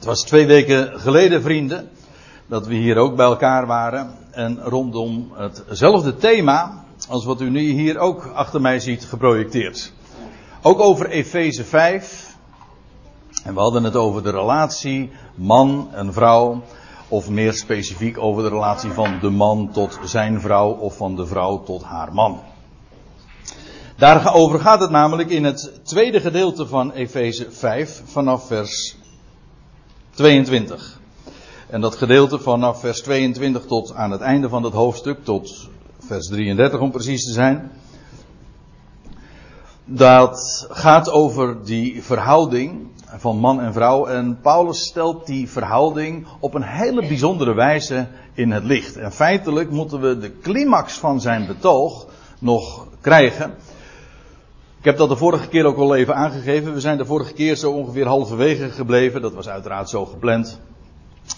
Het was twee weken geleden, vrienden, dat we hier ook bij elkaar waren. En rondom hetzelfde thema als wat u nu hier ook achter mij ziet geprojecteerd. Ook over Efeze 5. En we hadden het over de relatie man en vrouw. Of meer specifiek over de relatie van de man tot zijn vrouw of van de vrouw tot haar man. Daarover gaat het namelijk in het tweede gedeelte van Efeze 5 vanaf vers 22. En dat gedeelte vanaf vers 22 tot aan het einde van het hoofdstuk, tot vers 33 om precies te zijn. Dat gaat over die verhouding van man en vrouw. En Paulus stelt die verhouding op een hele bijzondere wijze in het licht. En feitelijk moeten we de climax van zijn betoog nog krijgen. Ik heb dat de vorige keer ook al even aangegeven. We zijn de vorige keer zo ongeveer halverwege gebleven. Dat was uiteraard zo gepland.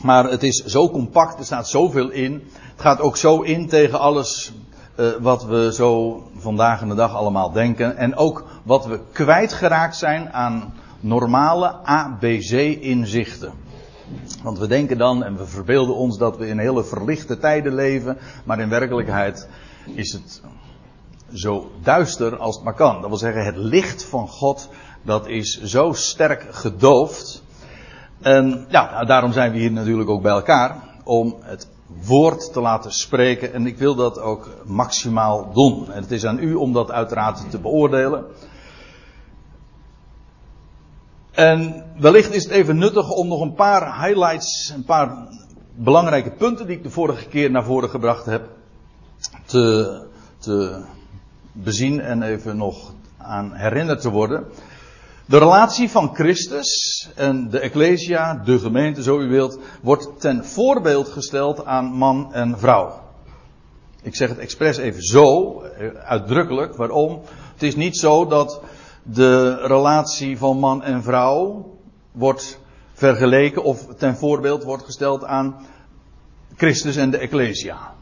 Maar het is zo compact, er staat zoveel in. Het gaat ook zo in tegen alles uh, wat we zo vandaag in de dag allemaal denken. En ook wat we kwijtgeraakt zijn aan normale ABC-inzichten. Want we denken dan en we verbeelden ons dat we in hele verlichte tijden leven. Maar in werkelijkheid is het zo duister als het maar kan. Dat wil zeggen, het licht van God, dat is zo sterk gedoofd. En ja, nou, daarom zijn we hier natuurlijk ook bij elkaar. Om het woord te laten spreken. En ik wil dat ook maximaal doen. En het is aan u om dat uiteraard te beoordelen. En wellicht is het even nuttig om nog een paar highlights, een paar belangrijke punten die ik de vorige keer naar voren gebracht heb, te, te bezien en even nog aan herinnerd te worden. De relatie van Christus en de Ecclesia, de gemeente zo u wilt, wordt ten voorbeeld gesteld aan man en vrouw. Ik zeg het expres even zo, eh, uitdrukkelijk. Waarom? Het is niet zo dat de relatie van man en vrouw wordt vergeleken of ten voorbeeld wordt gesteld aan Christus en de Ecclesia.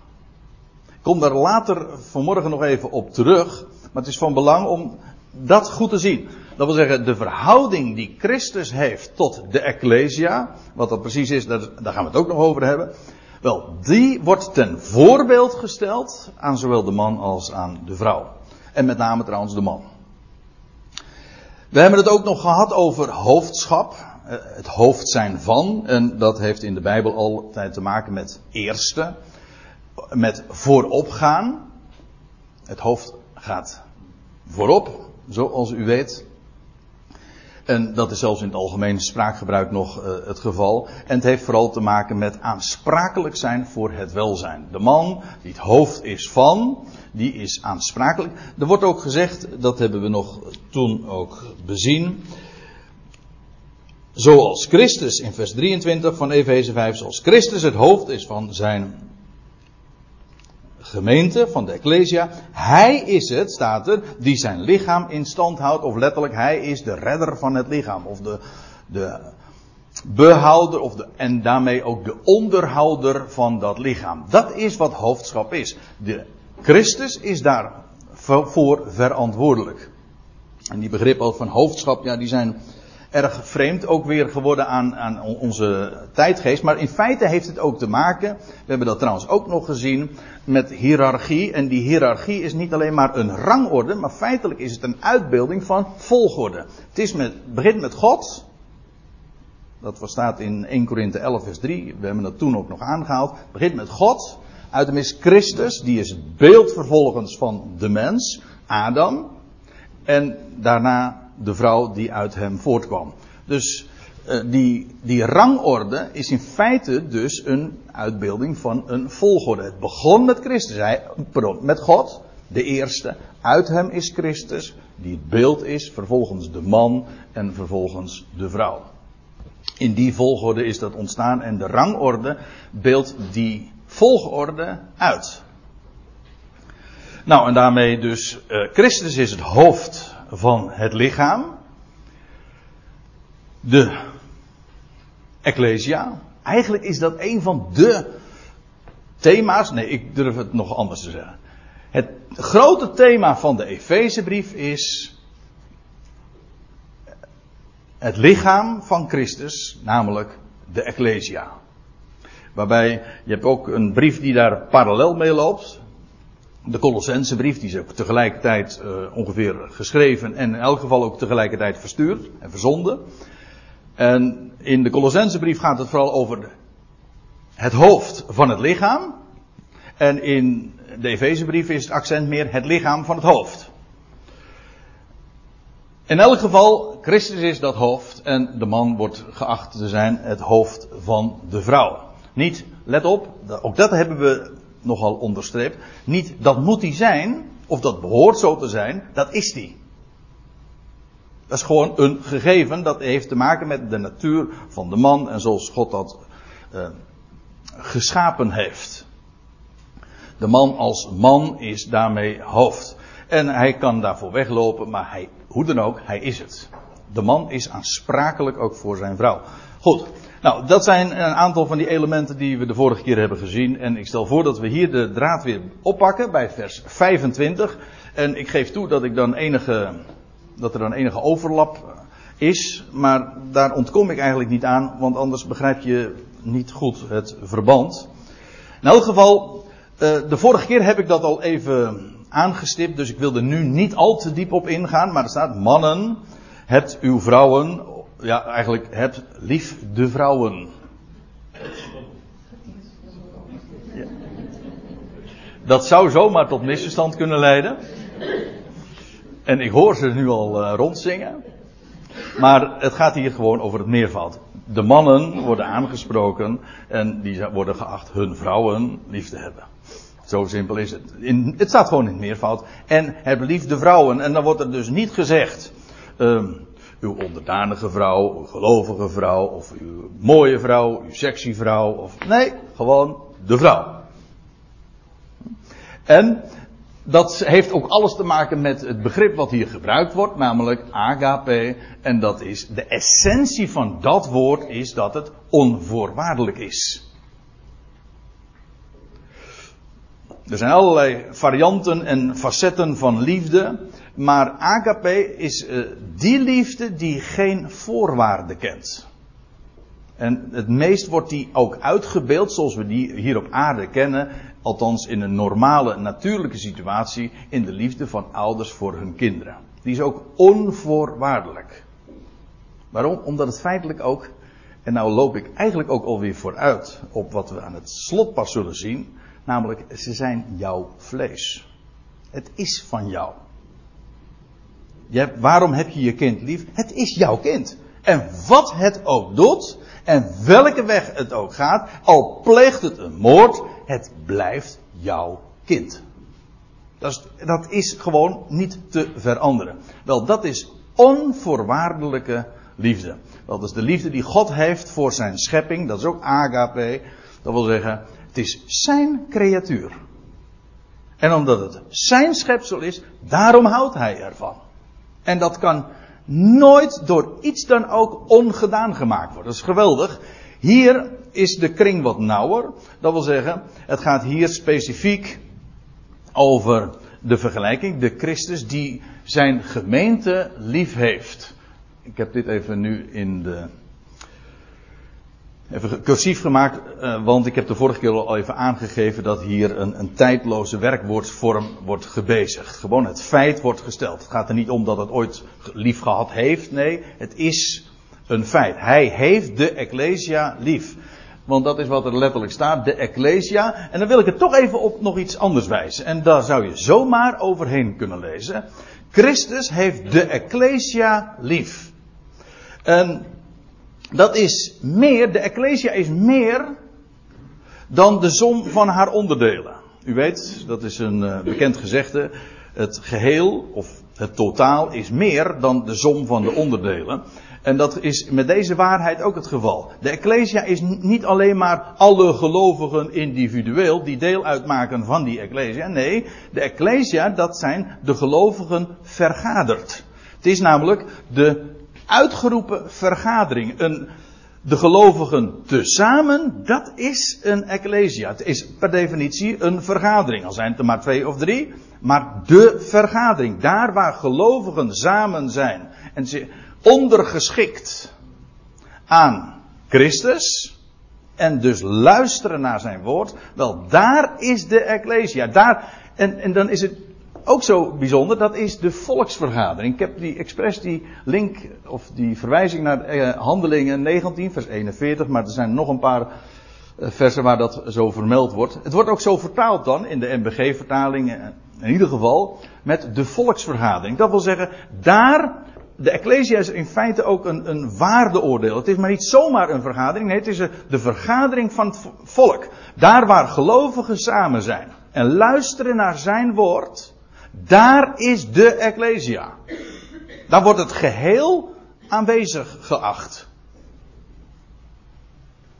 Kom daar later vanmorgen nog even op terug, maar het is van belang om dat goed te zien. Dat wil zeggen, de verhouding die Christus heeft tot de Ecclesia, wat dat precies is, daar, daar gaan we het ook nog over hebben. Wel, die wordt ten voorbeeld gesteld aan zowel de man als aan de vrouw. En met name trouwens de man. We hebben het ook nog gehad over hoofdschap, eh, het hoofd zijn van, en dat heeft in de Bijbel altijd te maken met eerste, met vooropgaan. Het hoofd gaat voorop, zoals u weet. En dat is zelfs in het algemene spraakgebruik nog uh, het geval. En het heeft vooral te maken met aansprakelijk zijn voor het welzijn. De man die het hoofd is van, die is aansprakelijk. Er wordt ook gezegd, dat hebben we nog toen ook bezien. Zoals Christus in vers 23 van Efeze 5, zoals Christus het hoofd is van zijn gemeente, van de Ecclesia. Hij is het, staat er, die zijn lichaam in stand houdt. Of letterlijk, hij is de redder van het lichaam. Of de, de behouder, of de, en daarmee ook de onderhouder van dat lichaam. Dat is wat hoofdschap is. De Christus is daarvoor verantwoordelijk. En die begrippen van hoofdschap, ja, die zijn erg vreemd ook weer geworden aan, aan onze tijdgeest. Maar in feite heeft het ook te maken, we hebben dat trouwens ook nog gezien, met hiërarchie. En die hiërarchie is niet alleen maar een rangorde, maar feitelijk is het een uitbeelding van volgorde. Het is met, begint met God. Dat staat in 1 Korinthe 11 vers 3. We hebben dat toen ook nog aangehaald. Het begint met God. Uit hem is Christus, die is het beeld vervolgens van de mens, Adam. En daarna de vrouw die uit hem voortkwam. Dus uh, die, die rangorde is in feite dus een uitbeelding van een volgorde. Het begon met Christus, hij, pardon, met God, de eerste. Uit hem is Christus, die het beeld is, vervolgens de man en vervolgens de vrouw. In die volgorde is dat ontstaan en de rangorde beeldt die volgorde uit. Nou, en daarmee dus, uh, Christus is het hoofd van het lichaam. De Ecclesia. Eigenlijk is dat een van de thema's. Nee, ik durf het nog anders te zeggen. Het grote thema van de Efezebrief is. Het lichaam van Christus, namelijk de Ecclesia. Waarbij je hebt ook een brief die daar parallel mee loopt. De Colossense brief, die is ook tegelijkertijd uh, ongeveer geschreven en in elk geval ook tegelijkertijd verstuurd en verzonden. En in de Colossense brief gaat het vooral over het hoofd van het lichaam. En in de Efezebrief is het accent meer het lichaam van het hoofd. In elk geval, Christus is dat hoofd en de man wordt geacht te zijn het hoofd van de vrouw. Niet, let op, ook dat hebben we nogal onderstreept. Niet dat moet hij zijn, of dat behoort zo te zijn, dat is hij. Dat is gewoon een gegeven, dat heeft te maken met de natuur van de man en zoals God dat uh, geschapen heeft. De man als man is daarmee hoofd. En hij kan daarvoor weglopen, maar hij, hoe dan ook, hij is het. De man is aansprakelijk ook voor zijn vrouw. Goed, nou, dat zijn een aantal van die elementen die we de vorige keer hebben gezien. En ik stel voor dat we hier de draad weer oppakken bij vers 25. En ik geef toe dat ik dan enige, dat er dan enige overlap is. Maar daar ontkom ik eigenlijk niet aan, want anders begrijp je niet goed het verband. In elk geval, eh, de vorige keer heb ik dat al even aangestipt, dus ik wil er nu niet al te diep op ingaan. Maar er staat, mannen, hebt uw vrouwen ja, eigenlijk het lief de vrouwen. Dat zou zomaar tot misverstand kunnen leiden. En ik hoor ze nu al uh, rondzingen. Maar het gaat hier gewoon over het meervoud. De mannen worden aangesproken en die worden geacht hun vrouwen lief te hebben. Zo simpel is het. In, het staat gewoon in het meervoud. En heb lief de vrouwen. En dan wordt er dus niet gezegd. Um, uw onderdanige vrouw, uw gelovige vrouw, of uw mooie vrouw, uw sexy vrouw, of nee, gewoon de vrouw. En dat heeft ook alles te maken met het begrip wat hier gebruikt wordt, namelijk agape. En dat is de essentie van dat woord is dat het onvoorwaardelijk is. Er zijn allerlei varianten en facetten van liefde. Maar agape is uh, die liefde die geen voorwaarden kent. En het meest wordt die ook uitgebeeld zoals we die hier op aarde kennen. Althans in een normale, natuurlijke situatie. In de liefde van ouders voor hun kinderen. Die is ook onvoorwaardelijk. Waarom? Omdat het feitelijk ook. En nou loop ik eigenlijk ook alweer vooruit op wat we aan het slot pas zullen zien. Namelijk, ze zijn jouw vlees. Het is van jou. Waarom heb je je kind lief? Het is jouw kind. En wat het ook doet, en welke weg het ook gaat, al pleegt het een moord, het blijft jouw kind. Dat is, dat is gewoon niet te veranderen. Wel, dat is onvoorwaardelijke liefde. Dat is de liefde die God heeft voor zijn schepping. Dat is ook agape. Dat wil zeggen, het is zijn creatuur. En omdat het zijn schepsel is, daarom houdt hij ervan. En dat kan nooit door iets dan ook ongedaan gemaakt worden. Dat is geweldig. Hier is de kring wat nauwer. Dat wil zeggen, het gaat hier specifiek over de vergelijking. De Christus die zijn gemeente lief heeft. Ik heb dit even nu in de Even cursief gemaakt, uh, want ik heb de vorige keer al even aangegeven dat hier een, een tijdloze werkwoordsvorm wordt gebezigd. Gewoon het feit wordt gesteld. Het gaat er niet om dat het ooit lief gehad heeft. Nee, het is een feit. Hij heeft de Ecclesia lief. Want dat is wat er letterlijk staat, de Ecclesia. En dan wil ik het toch even op nog iets anders wijzen. En daar zou je zomaar overheen kunnen lezen. Christus heeft de Ecclesia lief. En dat is meer, de Ecclesia is meer dan de som van haar onderdelen. U weet, dat is een uh, bekend gezegde. Het geheel of het totaal is meer dan de som van de onderdelen. En dat is met deze waarheid ook het geval. De Ecclesia is niet alleen maar alle gelovigen individueel die deel uitmaken van die Ecclesia. Nee, de Ecclesia dat zijn de gelovigen vergaderd. Het is namelijk de uitgeroepen vergadering. Een, de gelovigen tezamen, dat is een ecclesia. Het is per definitie een vergadering. Al zijn het er maar twee of drie. Maar de vergadering. Daar waar gelovigen samen zijn. En ze ondergeschikt aan Christus. En dus luisteren naar zijn woord. Wel, daar is de Ecclesia. Daar, en, en dan is het ook zo bijzonder, dat is de volksvergadering. Ik heb die expres die link of die verwijzing naar eh, Handelingen 19, vers 41, maar er zijn nog een paar eh, versen waar dat zo vermeld wordt. Het wordt ook zo vertaald dan in de MBG-vertaling, eh, in ieder geval, met de volksvergadering. Dat wil zeggen, daar, de Ecclesia is in feite ook een, een waardeoordeel. Het is maar niet zomaar een vergadering, nee, het is de vergadering van het volk. Daar waar gelovigen samen zijn en luisteren naar zijn woord, daar is de Ecclesia. Daar wordt het geheel aanwezig geacht.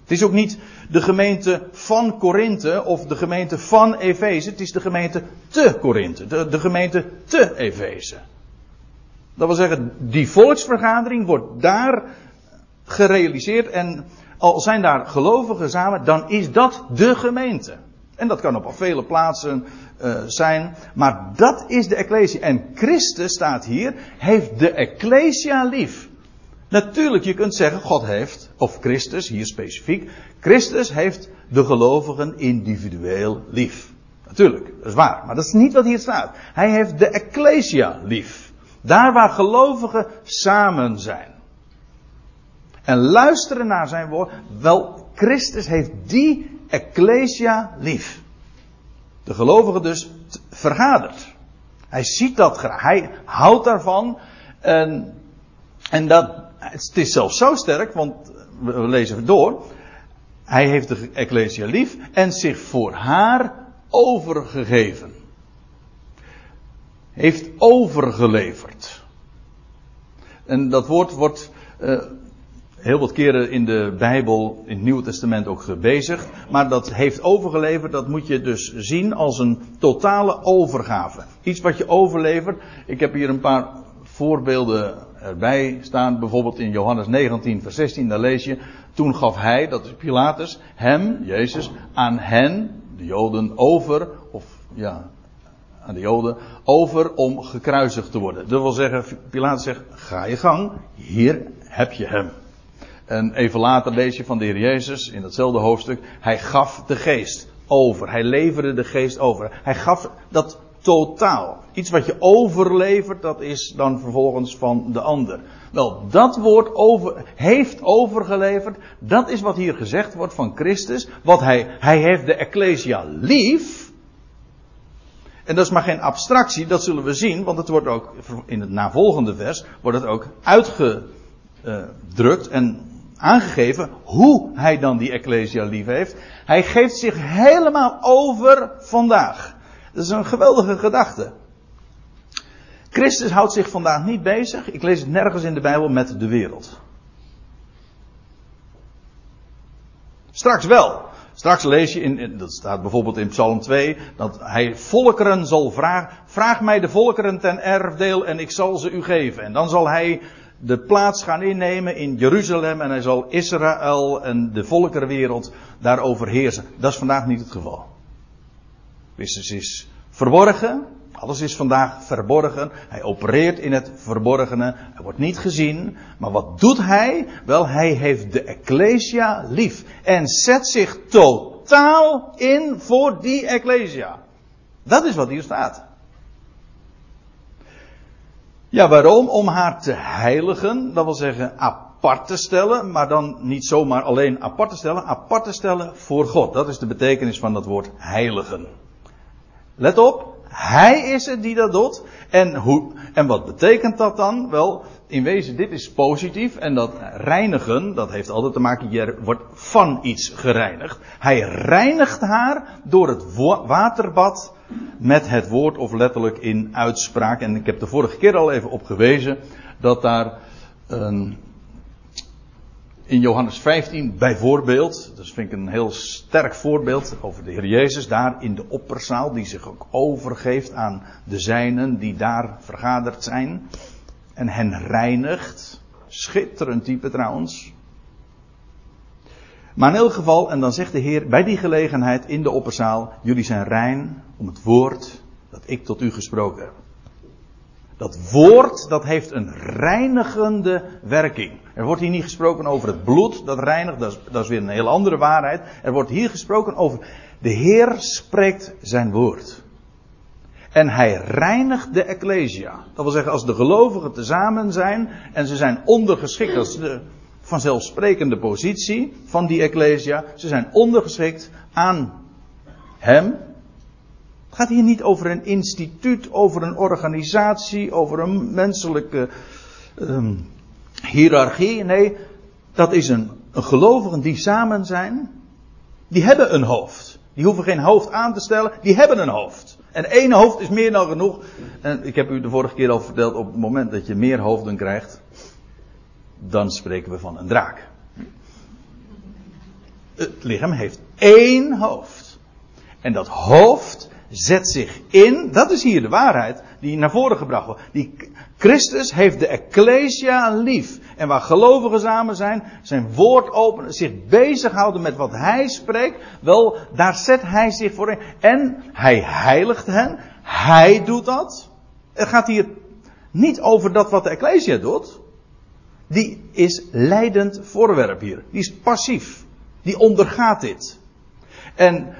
Het is ook niet de gemeente van Korinthe of de gemeente van Efeze. Het is de gemeente te Korinthe. De, de gemeente te Efeze. Dat wil zeggen, die volksvergadering wordt daar gerealiseerd. En al zijn daar gelovigen samen, dan is dat de gemeente. En dat kan op vele plaatsen uh, zijn. Maar dat is de Ecclesia. En Christus staat hier, heeft de Ecclesia lief. Natuurlijk, je kunt zeggen, God heeft, of Christus, hier specifiek, Christus heeft de gelovigen individueel lief. Natuurlijk, dat is waar. Maar dat is niet wat hier staat. Hij heeft de Ecclesia lief. Daar waar gelovigen samen zijn. En luisteren naar zijn woord. Wel, Christus heeft die Ecclesia lief. De gelovige dus vergadert. Hij ziet dat graag. Hij houdt daarvan. En, en dat, het is zelfs zo sterk, want we lezen door. Hij heeft de Ecclesia lief en zich voor haar overgegeven. Heeft overgeleverd. En dat woord wordt uh, heel wat keren in de Bijbel, in het Nieuwe Testament ook gebezigd. Maar dat heeft overgeleverd, dat moet je dus zien als een totale overgave. Iets wat je overlevert. Ik heb hier een paar voorbeelden erbij staan. Bijvoorbeeld in Johannes 19, vers 16, daar lees je. Toen gaf hij, dat is Pilatus, hem, Jezus, aan hen, de Joden, over, of ja, aan de Joden, over om gekruisigd te worden. Dat wil zeggen, Pilatus zegt, ga je gang, hier heb je hem. En even later lees je van de Heer Jezus in datzelfde hoofdstuk. Hij gaf de geest over. Hij leverde de geest over. Hij gaf dat totaal. Iets wat je overlevert, dat is dan vervolgens van de ander. Wel, dat woord over, heeft overgeleverd, dat is wat hier gezegd wordt van Christus. Wat hij, hij heeft de Ecclesia lief. En dat is maar geen abstractie, dat zullen we zien, want het wordt ook in het navolgende vers, wordt het ook uitgedrukt en aangegeven hoe hij dan die Ecclesia lief heeft. Hij geeft zich helemaal over vandaag. Dat is een geweldige gedachte. Christus houdt zich vandaag niet bezig, ik lees het nergens in de Bijbel, met de wereld. Straks wel. Straks lees je, in, dat staat bijvoorbeeld in Psalm 2, dat hij volkeren zal vragen, vraag mij de volkeren ten erfdeel en ik zal ze u geven. En dan zal hij de plaats gaan innemen in Jeruzalem en hij zal Israël en de volkerenwereld daarover heersen. Dat is vandaag niet het geval. Christus is verborgen. Alles is vandaag verborgen. Hij opereert in het verborgene. Hij wordt niet gezien. Maar wat doet hij? Wel, hij heeft de Ecclesia lief. En zet zich totaal in voor die Ecclesia. Dat is wat hier staat. Ja, waarom? Om haar te heiligen, dat wil zeggen apart te stellen, maar dan niet zomaar alleen apart te stellen, apart te stellen voor God. Dat is de betekenis van dat woord heiligen. Let op, hij is het die dat doet. En, hoe, en wat betekent dat dan? Wel, in wezen, dit is positief. En dat reinigen, dat heeft altijd te maken, je wordt van iets gereinigd. Hij reinigt haar door het waterbad met het woord of letterlijk in uitspraak. En ik heb de vorige keer al even op gewezen dat daar in Johannes 15 bijvoorbeeld, dat vind ik een heel sterk voorbeeld over de Heer Jezus daar in de opperzaal, die zich ook overgeeft aan de zijnen die daar vergaderd zijn en hen reinigt. Schitterend type trouwens. Maar in elk geval, en dan zegt de Heer bij die gelegenheid in de opperzaal: Jullie zijn rein om het woord dat ik tot u gesproken heb. Dat woord, dat heeft een reinigende werking. Er wordt hier niet gesproken over het bloed dat reinigt, dat is, dat is weer een heel andere waarheid. Er wordt hier gesproken over de Heer spreekt zijn woord. En hij reinigt de Ecclesia. Dat wil zeggen, als de gelovigen tezamen zijn en ze zijn ondergeschikt, dat is de vanzelfsprekende positie van die Ecclesia. Ze zijn ondergeschikt aan hem. Het gaat hier niet over een instituut, over een organisatie, over een menselijke um, hiërarchie. Nee, dat is een gelovigen die samen zijn. Die hebben een hoofd. Die hoeven geen hoofd aan te stellen, die hebben een hoofd. En één hoofd is meer dan genoeg. En ik heb u de vorige keer al verteld, op het moment dat je meer hoofden krijgt, dan spreken we van een draak. Het lichaam heeft één hoofd. En dat hoofd zet zich in, dat is hier de waarheid die naar voren gebracht wordt. Die Christus heeft de Ecclesia lief. En waar gelovigen samen zijn, zijn woord openen, zich bezighouden met wat hij spreekt, wel, daar zet hij zich voor in. En hij heiligt hen. Hij doet dat. Het gaat hier niet over dat wat de Ecclesia doet. Die is leidend voorwerp hier. Die is passief. Die ondergaat dit. En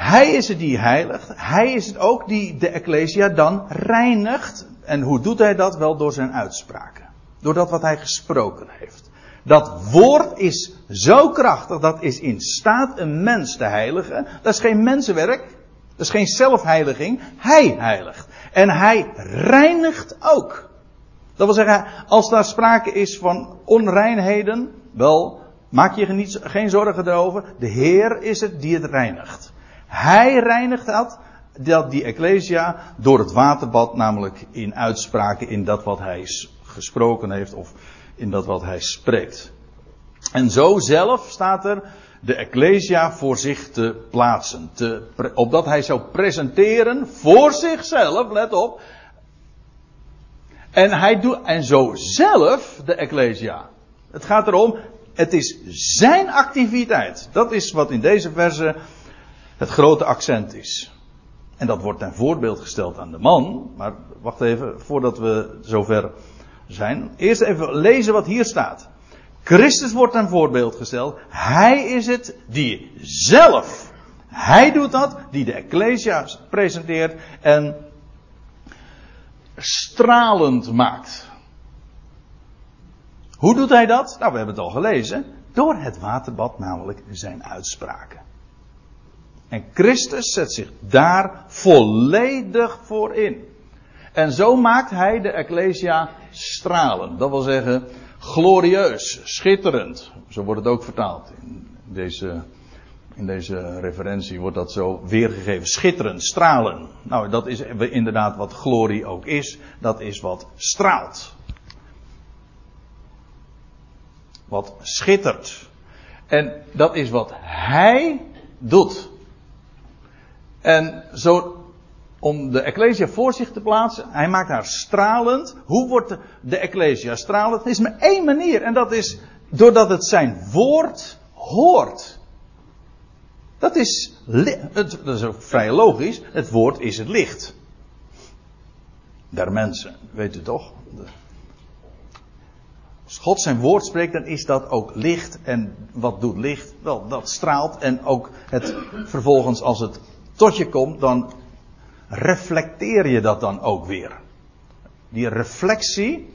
hij is het die heiligt. Hij is het ook die de Ecclesia dan reinigt. En hoe doet hij dat? Wel door zijn uitspraken. Door dat wat hij gesproken heeft. Dat woord is zo krachtig, dat is in staat een mens te heiligen. Dat is geen mensenwerk. Dat is geen zelfheiliging. Hij heiligt. En hij reinigt ook. Dat wil zeggen, als daar sprake is van onreinheden, wel, maak je geen zorgen erover. De Heer is het die het reinigt. Hij reinigt dat, dat die Ecclesia door het waterbad, namelijk in uitspraken, in dat wat hij gesproken heeft of in dat wat hij spreekt. En zo zelf staat er de Ecclesia voor zich te plaatsen. Te, opdat hij zou presenteren voor zichzelf, let op. En hij doet, en zo zelf de Ecclesia. Het gaat erom, het is zijn activiteit. Dat is wat in deze verse het grote accent is. En dat wordt ten voorbeeld gesteld aan de man. Maar wacht even, voordat we zover zijn. Eerst even lezen wat hier staat. Christus wordt ten voorbeeld gesteld. Hij is het die zelf, hij doet dat, die de Ecclesia presenteert en stralend maakt. Hoe doet hij dat? Nou, we hebben het al gelezen. Door het waterbad, namelijk zijn uitspraken. En Christus zet zich daar volledig voor in. En zo maakt hij de Ecclesia stralen. Dat wil zeggen, glorieus, schitterend. Zo wordt het ook vertaald. In deze, in deze referentie wordt dat zo weergegeven. Schitterend, stralen. Nou, dat is inderdaad wat glorie ook is. Dat is wat straalt. Wat schittert. En dat is wat hij doet. En zo, om de Ecclesia voor zich te plaatsen, hij maakt haar stralend. Hoe wordt de, Ecclesia stralend? Het is maar één manier en dat is doordat het zijn woord hoort. Dat is, het, dat is ook vrij logisch. Het woord is het licht. Der mensen, weet u toch? Als God zijn woord spreekt, dan is dat ook licht. En wat doet licht? Wel, dat straalt. En ook het vervolgens, als het tot je komt, dan reflecteer je dat dan ook weer. Die reflectie.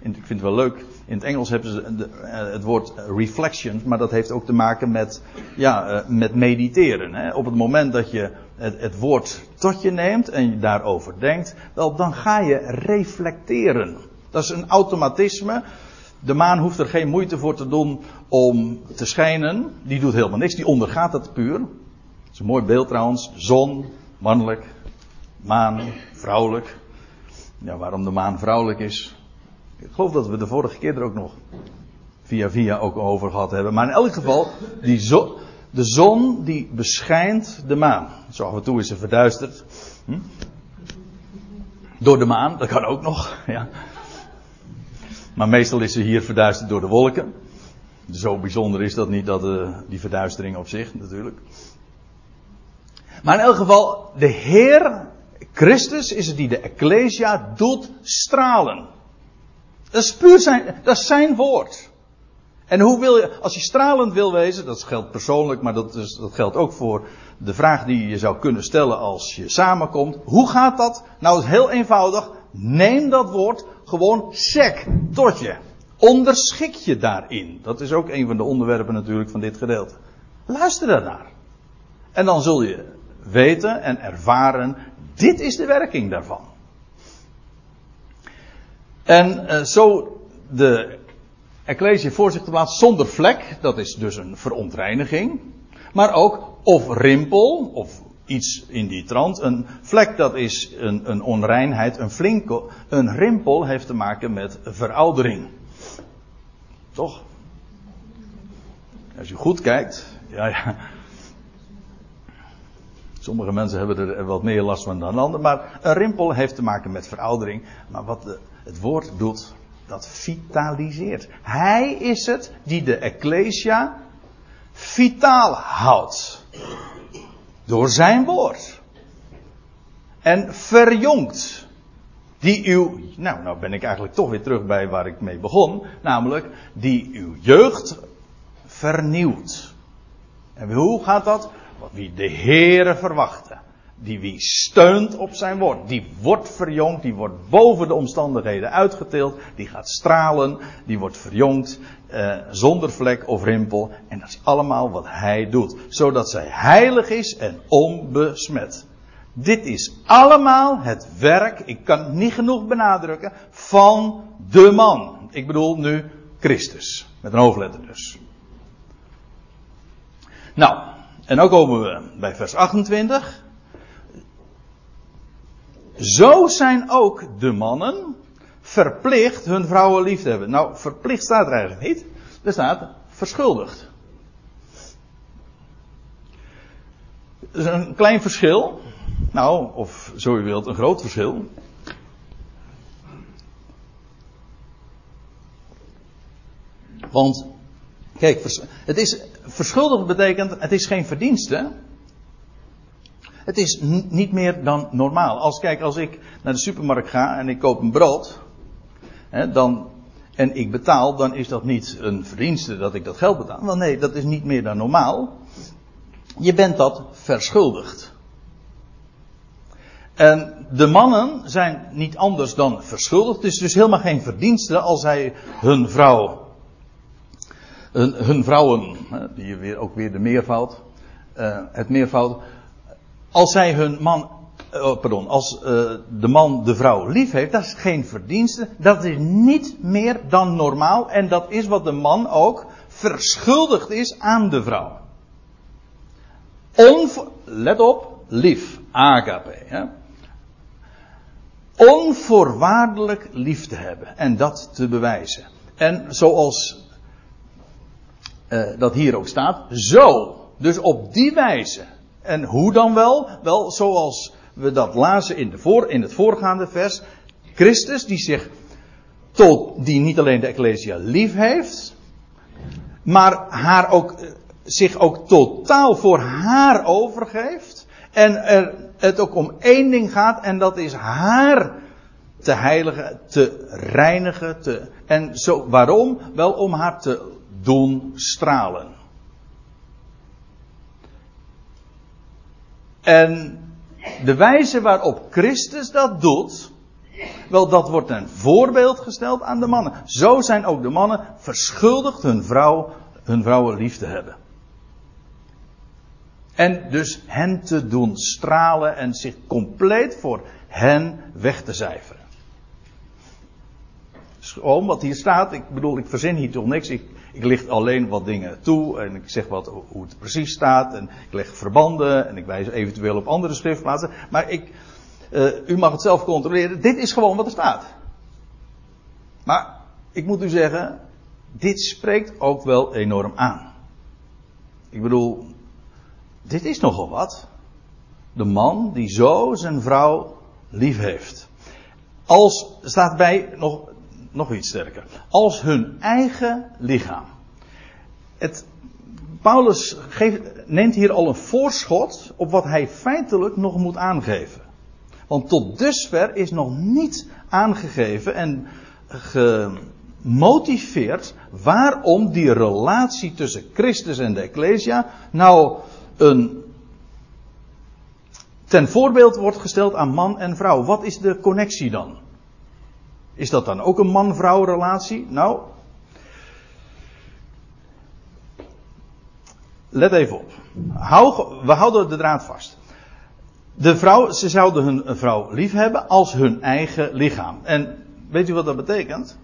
ik vind het wel leuk. In het Engels hebben ze eh, het woord reflection, maar dat heeft ook te maken met, ja, eh, met mediteren. Op het moment dat je het, het woord tot je neemt en je daarover denkt, wel, dan ga je reflecteren. Dat is een automatisme. De maan hoeft er geen moeite voor te doen om te schijnen. Die doet helemaal niks, die ondergaat het puur. Dat is een mooi beeld trouwens. Zon, mannelijk. Maan, vrouwelijk. Ja, waarom de maan vrouwelijk is. Ik geloof dat we de vorige keer er ook nog via via ook over gehad hebben. Maar in elk geval, die zo, de zon die beschijnt de maan. Zo af en toe is ze verduisterd. Hm? Door de maan, dat kan ook nog. Ja. Maar meestal is ze hier verduisterd door de wolken. Zo bijzonder is dat niet, dat, uh, die verduistering op zich natuurlijk. Maar in elk geval, de Heer Christus is het die de Ecclesia doet stralen. Dat is puur zijn, dat zijn woord. En hoe wil je, als je stralend wil wezen, dat geldt persoonlijk, maar dat, is, dat geldt ook voor de vraag die je zou kunnen stellen als je samenkomt. Hoe gaat dat? Nou, het heel eenvoudig. Neem dat woord gewoon sec tot je. Onderschik je daarin. Dat is ook een van de onderwerpen natuurlijk van dit gedeelte. Luister daarnaar. En dan zul je weten en ervaren, dit is de werking daarvan. En uh, zo de Ecclesia voor zich te plaatsen zonder vlek, dat is dus een verontreiniging. Maar ook of rimpel, of iets in die trant. Een vlek dat is een, een onreinheid, een flinke, een rimpel heeft te maken met veroudering. Toch? Als je goed kijkt, ja, ja. Sommige mensen hebben er wat meer last van dan anderen, maar een rimpel heeft te maken met veroudering. Maar wat het woord doet, dat vitaliseert. Hij is het die de Ecclesia vitaal houdt. Door zijn woord. En verjongt. Die uw, nou, nou ben ik eigenlijk toch weer terug bij waar ik mee begon. Namelijk, die uw jeugd vernieuwt. En hoe gaat dat? Wie de Heere verwachten. Die wie steunt op zijn woord. Die wordt verjongd. Die wordt boven de omstandigheden uitgetild. Die gaat stralen. Die wordt verjongd. Eh, zonder vlek of rimpel. En dat is allemaal wat hij doet. Zodat zij heilig is en onbesmet. Dit is allemaal het werk, ik kan het niet genoeg benadrukken, van de man. Ik bedoel nu Christus. Met een hoofdletter dus. Nou, en dan komen we bij vers 28. Zo zijn ook de mannen verplicht hun vrouwen lief te hebben. Nou, verplicht staat er eigenlijk niet. Er staat verschuldigd. Dat is een klein verschil. Nou, of zo u wilt, een groot verschil. Want, kijk, het is, verschuldigd betekent, het is geen verdienste. Het is niet meer dan normaal. Als, kijk, als ik naar de supermarkt ga en ik koop een brood, hè, dan, en ik betaal, dan is dat niet een verdienste dat ik dat geld betaal. Wel nee, dat is niet meer dan normaal. Je bent dat verschuldigd. En de mannen zijn niet anders dan verschuldigd. Het is dus helemaal geen verdienste als zij hun vrouw, hun, hun vrouwen, die weer, ook weer de meervoud, uh, het meervoud, als zij hun man, uh, pardon, als uh, de man de vrouw lief heeft, dat is geen verdienste, dat is niet meer dan normaal en dat is wat de man ook verschuldigd is aan de vrouw. Let op, lief, agape. Onvoorwaardelijk lief te hebben en dat te bewijzen. En zoals uh, dat hier ook staat, zo, dus op die wijze. En hoe dan wel? Wel, zoals we dat lazen in, de voor, in het voorgaande vers. Christus die zich tot, die niet alleen de Ecclesia lief heeft, maar haar ook, zich ook totaal voor haar overgeeft. En er het ook om één ding gaat en dat is haar te heiligen, te reinigen. Te, en zo, waarom? Wel om haar te doen stralen. En de wijze waarop Christus dat doet, wel dat wordt een voorbeeld gesteld aan de mannen. Zo zijn ook de mannen verschuldigd hun vrouw, hun vrouwen lief te hebben. En dus hen te doen stralen en zich compleet voor hen weg te cijferen. Gewoon wat hier staat, ik bedoel, ik verzin hier toch niks. Ik, ik licht alleen wat dingen toe en ik zeg wat, hoe het precies staat. En ik leg verbanden en ik wijs eventueel op andere schriftplaatsen. Maar ik, uh, u mag het zelf controleren. Dit is gewoon wat er staat. Maar ik moet u zeggen, dit spreekt ook wel enorm aan. Ik bedoel, dit is nogal wat. De man die zo zijn vrouw lief heeft. Als, staat bij nog, nog iets sterker. Als hun eigen lichaam. Het Paulus geeft, neemt hier al een voorschot op wat hij feitelijk nog moet aangeven. Want tot dusver is nog niet aangegeven en gemotiveerd waarom die relatie tussen Christus en de Ecclesia nou een ten voorbeeld wordt gesteld aan man en vrouw. Wat is de connectie dan? Is dat dan ook een man-vrouw relatie? Nou, let even op. Hou, we houden de draad vast. De vrouw, ze zouden hun vrouw lief hebben als hun eigen lichaam. En weet u wat dat betekent?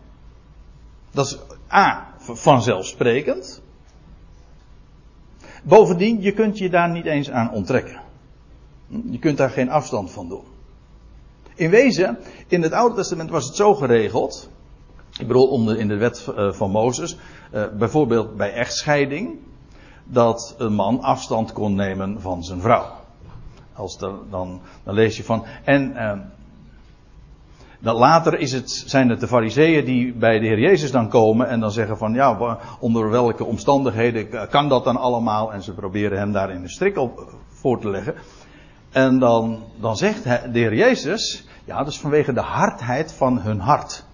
Dat is A, vanzelfsprekend. Bovendien, je kunt je daar niet eens aan onttrekken. Je kunt daar geen afstand van doen. In wezen, in het Oude Testament was het zo geregeld. Ik bedoel, in de wet eh, van Mozes. Eh, bijvoorbeeld bij echtscheiding. Dat een man afstand kon nemen van zijn vrouw. Als dan, dan, lees je van. En eh, dan later is het, zijn het de fariseeën die bij de Heer Jezus dan komen en dan zeggen van ja, onder welke omstandigheden kan dat dan allemaal? En ze proberen hem daar in de strik op voor te leggen. En dan, dan zegt de Heer Jezus, ja, dat is vanwege de hardheid van hun hart.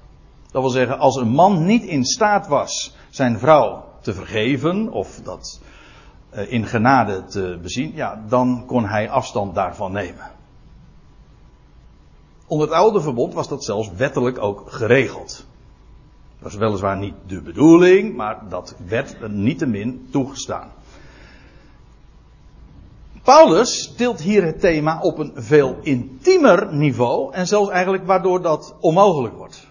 Dat wil zeggen, als een man niet in staat was zijn vrouw te vergeven, of dat eh, in genade te bezien, ja, dan kon hij afstand daarvan nemen. Onder het oude verbond was dat zelfs wettelijk ook geregeld. Dat was weliswaar niet de bedoeling, maar dat werd niettemin toegestaan. Paulus tilt hier het thema op een veel intiemer niveau en zelfs eigenlijk waardoor dat onmogelijk wordt.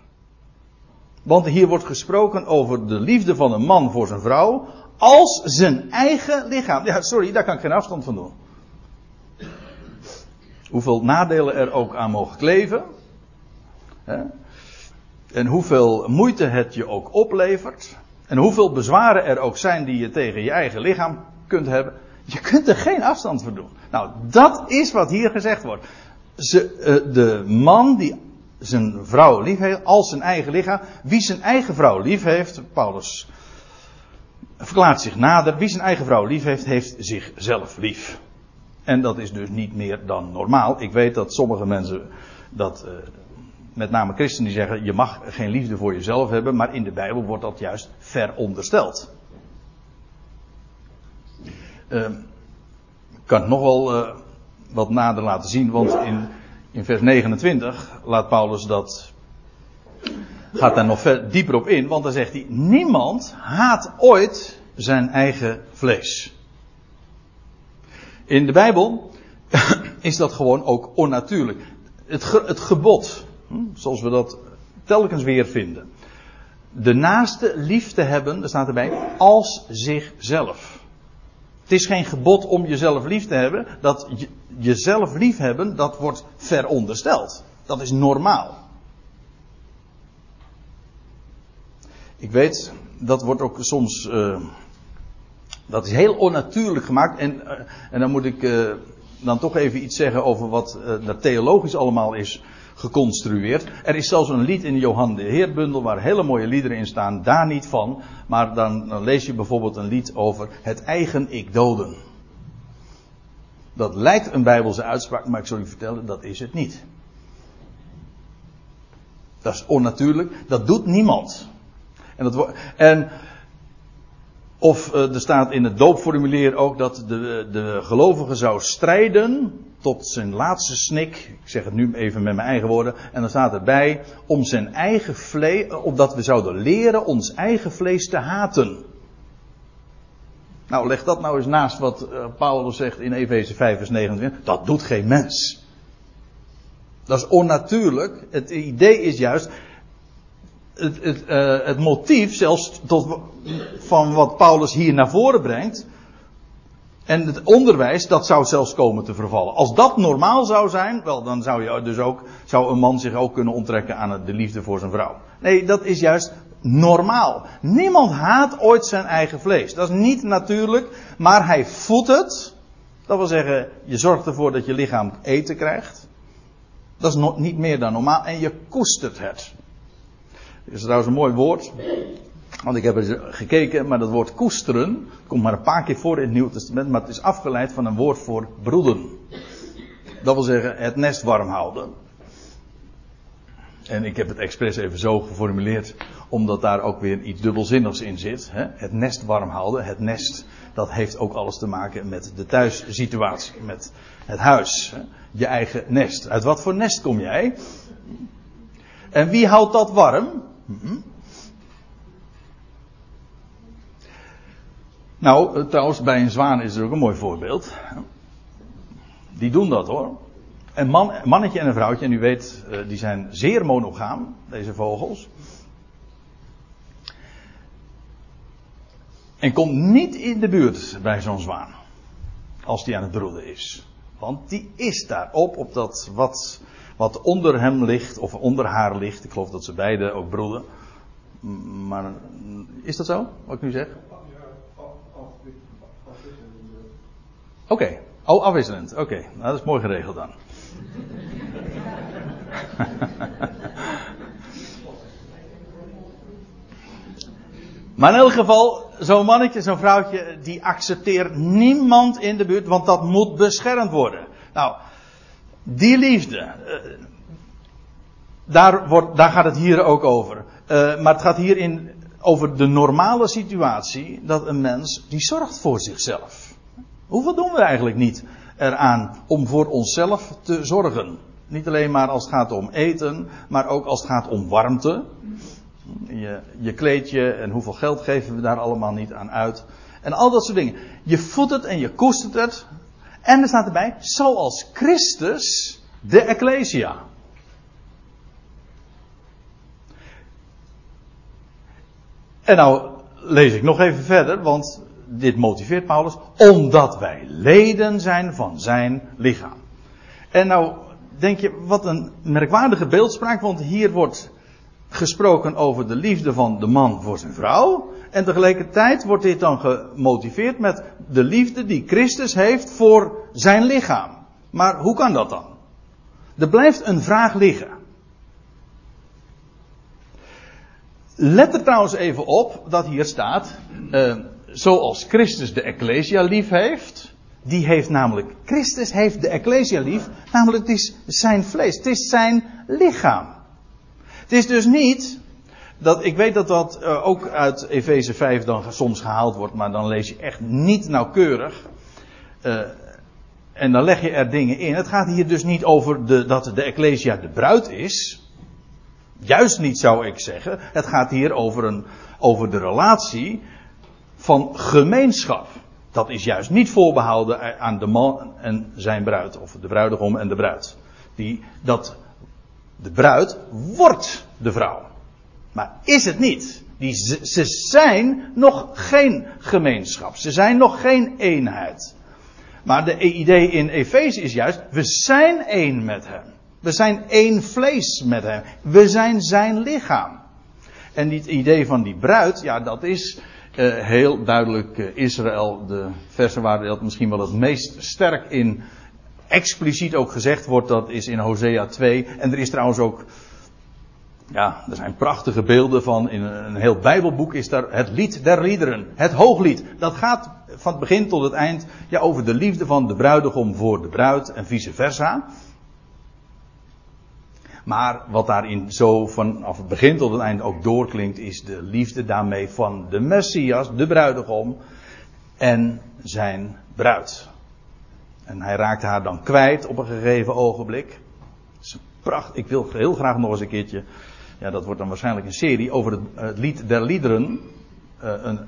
Want hier wordt gesproken over de liefde van een man voor zijn vrouw als zijn eigen lichaam. Ja, sorry, daar kan ik geen afstand van doen. Hoeveel nadelen er ook aan mogen kleven. Hè? En hoeveel moeite het je ook oplevert. En hoeveel bezwaren er ook zijn die je tegen je eigen lichaam kunt hebben. Je kunt er geen afstand van doen. Nou, dat is wat hier gezegd wordt. Ze, uh, de man die zijn vrouw lief heeft, als zijn eigen lichaam. Wie zijn eigen vrouw lief heeft, Paulus verklaart zich nader. Wie zijn eigen vrouw lief heeft, heeft zichzelf lief. En dat is dus niet meer dan normaal. Ik weet dat sommige mensen dat, uh, met name christenen, die zeggen: je mag geen liefde voor jezelf hebben, maar in de Bijbel wordt dat juist verondersteld. Uh, kan het nog wel uh, wat nader laten zien, want in, in vers 29 laat Paulus dat. Gaat daar nog ver, dieper op in, want dan zegt hij: Niemand haat ooit zijn eigen vlees. In de Bijbel is dat gewoon ook onnatuurlijk. Het, het gebod, hm, zoals we dat telkens weer vinden. De naaste lief te hebben, er staat erbij, als zichzelf. Is geen gebod om jezelf lief te hebben. Dat je, jezelf lief hebben, dat wordt verondersteld. Dat is normaal. Ik weet, dat wordt ook soms. Uh, dat is heel onnatuurlijk gemaakt. En, uh, en dan moet ik uh, dan toch even iets zeggen over wat er theologisch allemaal is geconstrueerd. Er is zelfs een lied in Johan de Heerbundel waar hele mooie liederen in staan, daar niet van. Maar dan, lees je bijvoorbeeld een lied over het eigen ik doden. Dat lijkt een Bijbelse uitspraak, maar ik zal u vertellen, dat is het niet. Dat is onnatuurlijk, dat doet niemand. En, dat, en of uh, er staat in het doopformulier ook dat de, de gelovige zou strijden tot zijn laatste snik. Ik zeg het nu even met mijn eigen woorden. En dan staat erbij om zijn eigen vlees, opdat we zouden leren ons eigen vlees te haten. Nou, leg dat nou eens naast wat uh, Paulus zegt in Efeze 5 vers 29. Dat doet geen mens. Dat is onnatuurlijk. Het idee is juist, het, het, uh, het motief zelfs tot, van wat Paulus hier naar voren brengt. En het onderwijs, dat zou zelfs komen te vervallen. Als dat normaal zou zijn, wel, dan zou, je dus ook, zou een man zich ook kunnen onttrekken aan de liefde voor zijn vrouw. Nee, dat is juist normaal. Niemand haat ooit zijn eigen vlees. Dat is niet natuurlijk, maar hij voedt het. Dat wil zeggen, je zorgt ervoor dat je lichaam eten krijgt. Dat is niet meer dan normaal. En je koestert het. Er is trouwens een mooi woord. Want ik heb er gekeken, maar dat woord koesteren komt maar een paar keer voor in het Nieuw Testament, maar het is afgeleid van een woord voor broeden. Dat wil zeggen het nest warm houden. En ik heb het expres even zo geformuleerd, omdat daar ook weer iets dubbelzinnigs in zit. Hè? Het nest warm houden. Het nest, dat heeft ook alles te maken met de thuissituatie, met het huis. Hè? Je eigen nest. Uit wat voor nest kom jij? En wie houdt dat warm? Hm? Nou, trouwens, bij een zwaan is er ook een mooi voorbeeld. Die doen dat hoor. Een man, mannetje en een vrouwtje, en u weet, eh, die zijn zeer monogaam, deze vogels. En komt niet in de buurt bij zo'n zwaan. Als die aan het broeden is. Want die is daarop, op dat wat, wat onder hem ligt, of onder haar ligt. Ik geloof dat ze beide ook broeden. Maar is dat zo, wat ik nu zeg? Oké, okay. oh afwisselend. Oké, nou, dat is mooi geregeld dan. Maar in elk geval, zo'n mannetje, zo'n vrouwtje, die accepteert niemand in de buurt, want dat moet beschermd worden. Nou, die liefde, eh, daar, wordt, daar gaat het hier ook over. Uh, maar het gaat hier in, over de normale situatie dat een mens die zorgt voor zichzelf. Hoeveel doen we eigenlijk niet eraan om voor onszelf te zorgen? Niet alleen maar als het gaat om eten, maar ook als het gaat om warmte. Je, je kleedje en hoeveel geld geven we daar allemaal niet aan uit. En al dat soort dingen. Je voedt het en je koestert het. En er staat erbij, zoals Christus de Ecclesia. En nou lees ik nog even verder, want dit motiveert Paulus, omdat wij leden zijn van zijn lichaam. En nou denk je, wat een merkwaardige beeldspraak, want hier wordt gesproken over de liefde van de man voor zijn vrouw. En tegelijkertijd wordt dit dan gemotiveerd met de liefde die Christus heeft voor zijn lichaam. Maar hoe kan dat dan? Er blijft een vraag liggen. Let er trouwens even op dat hier staat, uh, zoals Christus de Ecclesia lief heeft. Die heeft namelijk, Christus heeft de Ecclesia lief, namelijk het is zijn vlees, het is zijn lichaam. Het is dus niet, dat, ik weet dat dat uh, ook uit Efeze 5 dan soms gehaald wordt, maar dan lees je echt niet nauwkeurig. Uh, en dan leg je er dingen in. Het gaat hier dus niet over de, dat de Ecclesia de bruid is. Juist niet zou ik zeggen. Het gaat hier over, een, over de relatie van gemeenschap. Dat is juist niet voorbehouden aan de man en zijn bruid, of de bruidegom en de bruid. Die, dat, de bruid wordt de vrouw. Maar is het niet. Die, ze zijn nog geen gemeenschap. Ze zijn nog geen eenheid. Maar de idee in Efeze is juist, we zijn één met hem. We zijn één vlees met hem. We zijn zijn lichaam. En het idee van die bruid, ja, dat is uh, heel duidelijk uh, Israël, de versen waar dat misschien wel het meest sterk in expliciet ook gezegd wordt, dat is in Hosea 2. En er is trouwens ook, ja, er zijn prachtige beelden van, in een heel Bijbelboek is daar het lied der liederen, het hooglied. Dat gaat van het begin tot het eind, ja, over de liefde van de bruidegom voor de bruid en vice versa. Maar wat daarin zo vanaf het begin tot het eind ook doorklinkt, is de liefde daarmee van de Messias, de bruidegom, en zijn bruid. En hij raakt haar dan kwijt op een gegeven ogenblik. Pracht, ik wil heel graag nog eens een keertje, ja dat wordt dan waarschijnlijk een serie, over het, het lied der liederen, uh, een,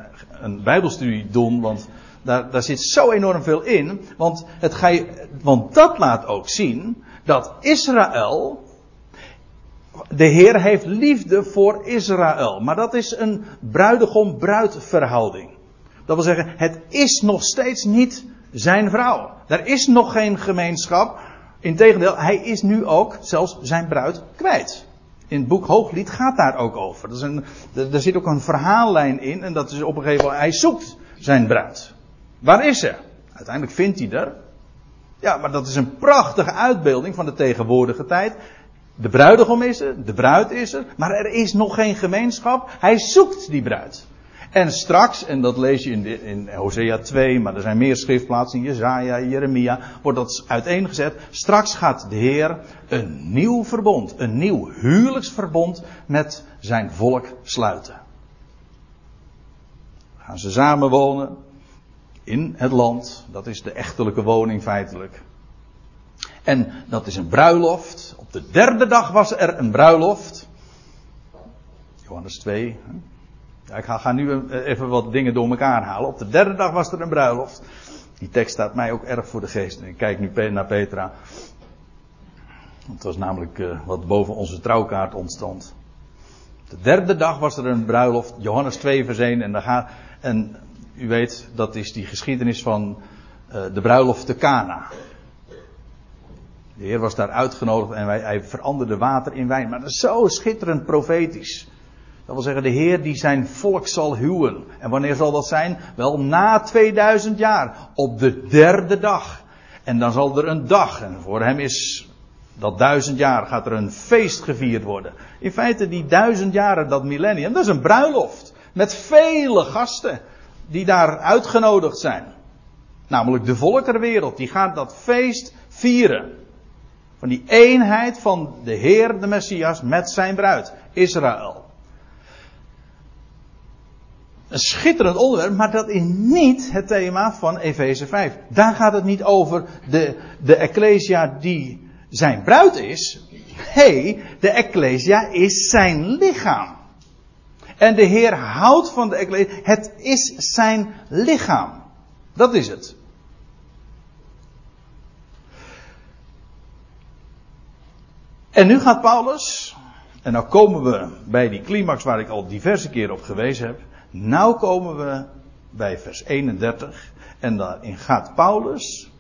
een bijbelstudie doen, want daar, daar zit zo enorm veel in. Want, het ga je, want dat laat ook zien dat Israël de Heer heeft liefde voor Israël. Maar dat is een bruidegom-bruid verhouding. Dat wil zeggen, het is nog steeds niet zijn vrouw. Er is nog geen gemeenschap. Integendeel, hij is nu ook zelfs zijn bruid kwijt. In het boek Hooglied gaat daar ook over. Dat is een, er zit ook een verhaallijn in. En dat is op een gegeven moment, hij zoekt zijn bruid. Waar is ze? Uiteindelijk vindt hij er. Ja, maar dat is een prachtige uitbeelding van de tegenwoordige tijd. De bruidegom is er, de bruid is er, maar er is nog geen gemeenschap. Hij zoekt die bruid. En straks, en dat lees je in, in Hosea 2, maar er zijn meer schriftplaatsen, Jezaja, Jeremia, wordt dat uiteengezet. Straks gaat de Heer een nieuw verbond, een nieuw huwelijksverbond met zijn volk sluiten. Gaan ze samenwonen in het land, dat is de echtelijke woning feitelijk. En dat is een bruiloft. Op de derde dag was er een bruiloft. Johannes 2. Ja, ik ga, nu even wat dingen door elkaar halen. Op de derde dag was er een bruiloft. Die tekst staat mij ook erg voor de geest. Ik kijk nu naar Petra. Het was namelijk uh, wat boven onze trouwkaart ontstond. De derde dag was er een bruiloft. Johannes 2 vers 1. En, en u weet, dat is die geschiedenis van uh, de bruiloft te Cana. De Heer was daar uitgenodigd en wij, hij veranderde water in wijn. Maar dat is zo schitterend profetisch. Dat wil zeggen, de Heer die zijn volk zal huwen. En wanneer zal dat zijn? Wel na 2000 jaar. Op de derde dag. En dan zal er een dag. En voor hem is dat duizend jaar gaat er een feest gevierd worden. In feite die duizend jaren, dat millennium, dat is een bruiloft. Met vele gasten die daar uitgenodigd zijn. Namelijk de volkerwereld. Die gaat dat feest vieren. Van die eenheid van de Heer, de Messias, met zijn bruid, Israël. Een schitterend onderwerp, maar dat is niet het thema van Efeze 5. Daar gaat het niet over de, de Ecclesia die zijn bruid is. Nee, de Ecclesia is zijn lichaam. En de Heer houdt van de Ecclesia. Het is zijn lichaam. Dat is het. En nu gaat Paulus, en nou komen we bij die climax waar ik al diverse keren op gewezen heb. Nou komen we bij vers 31. En daarin gaat Paulus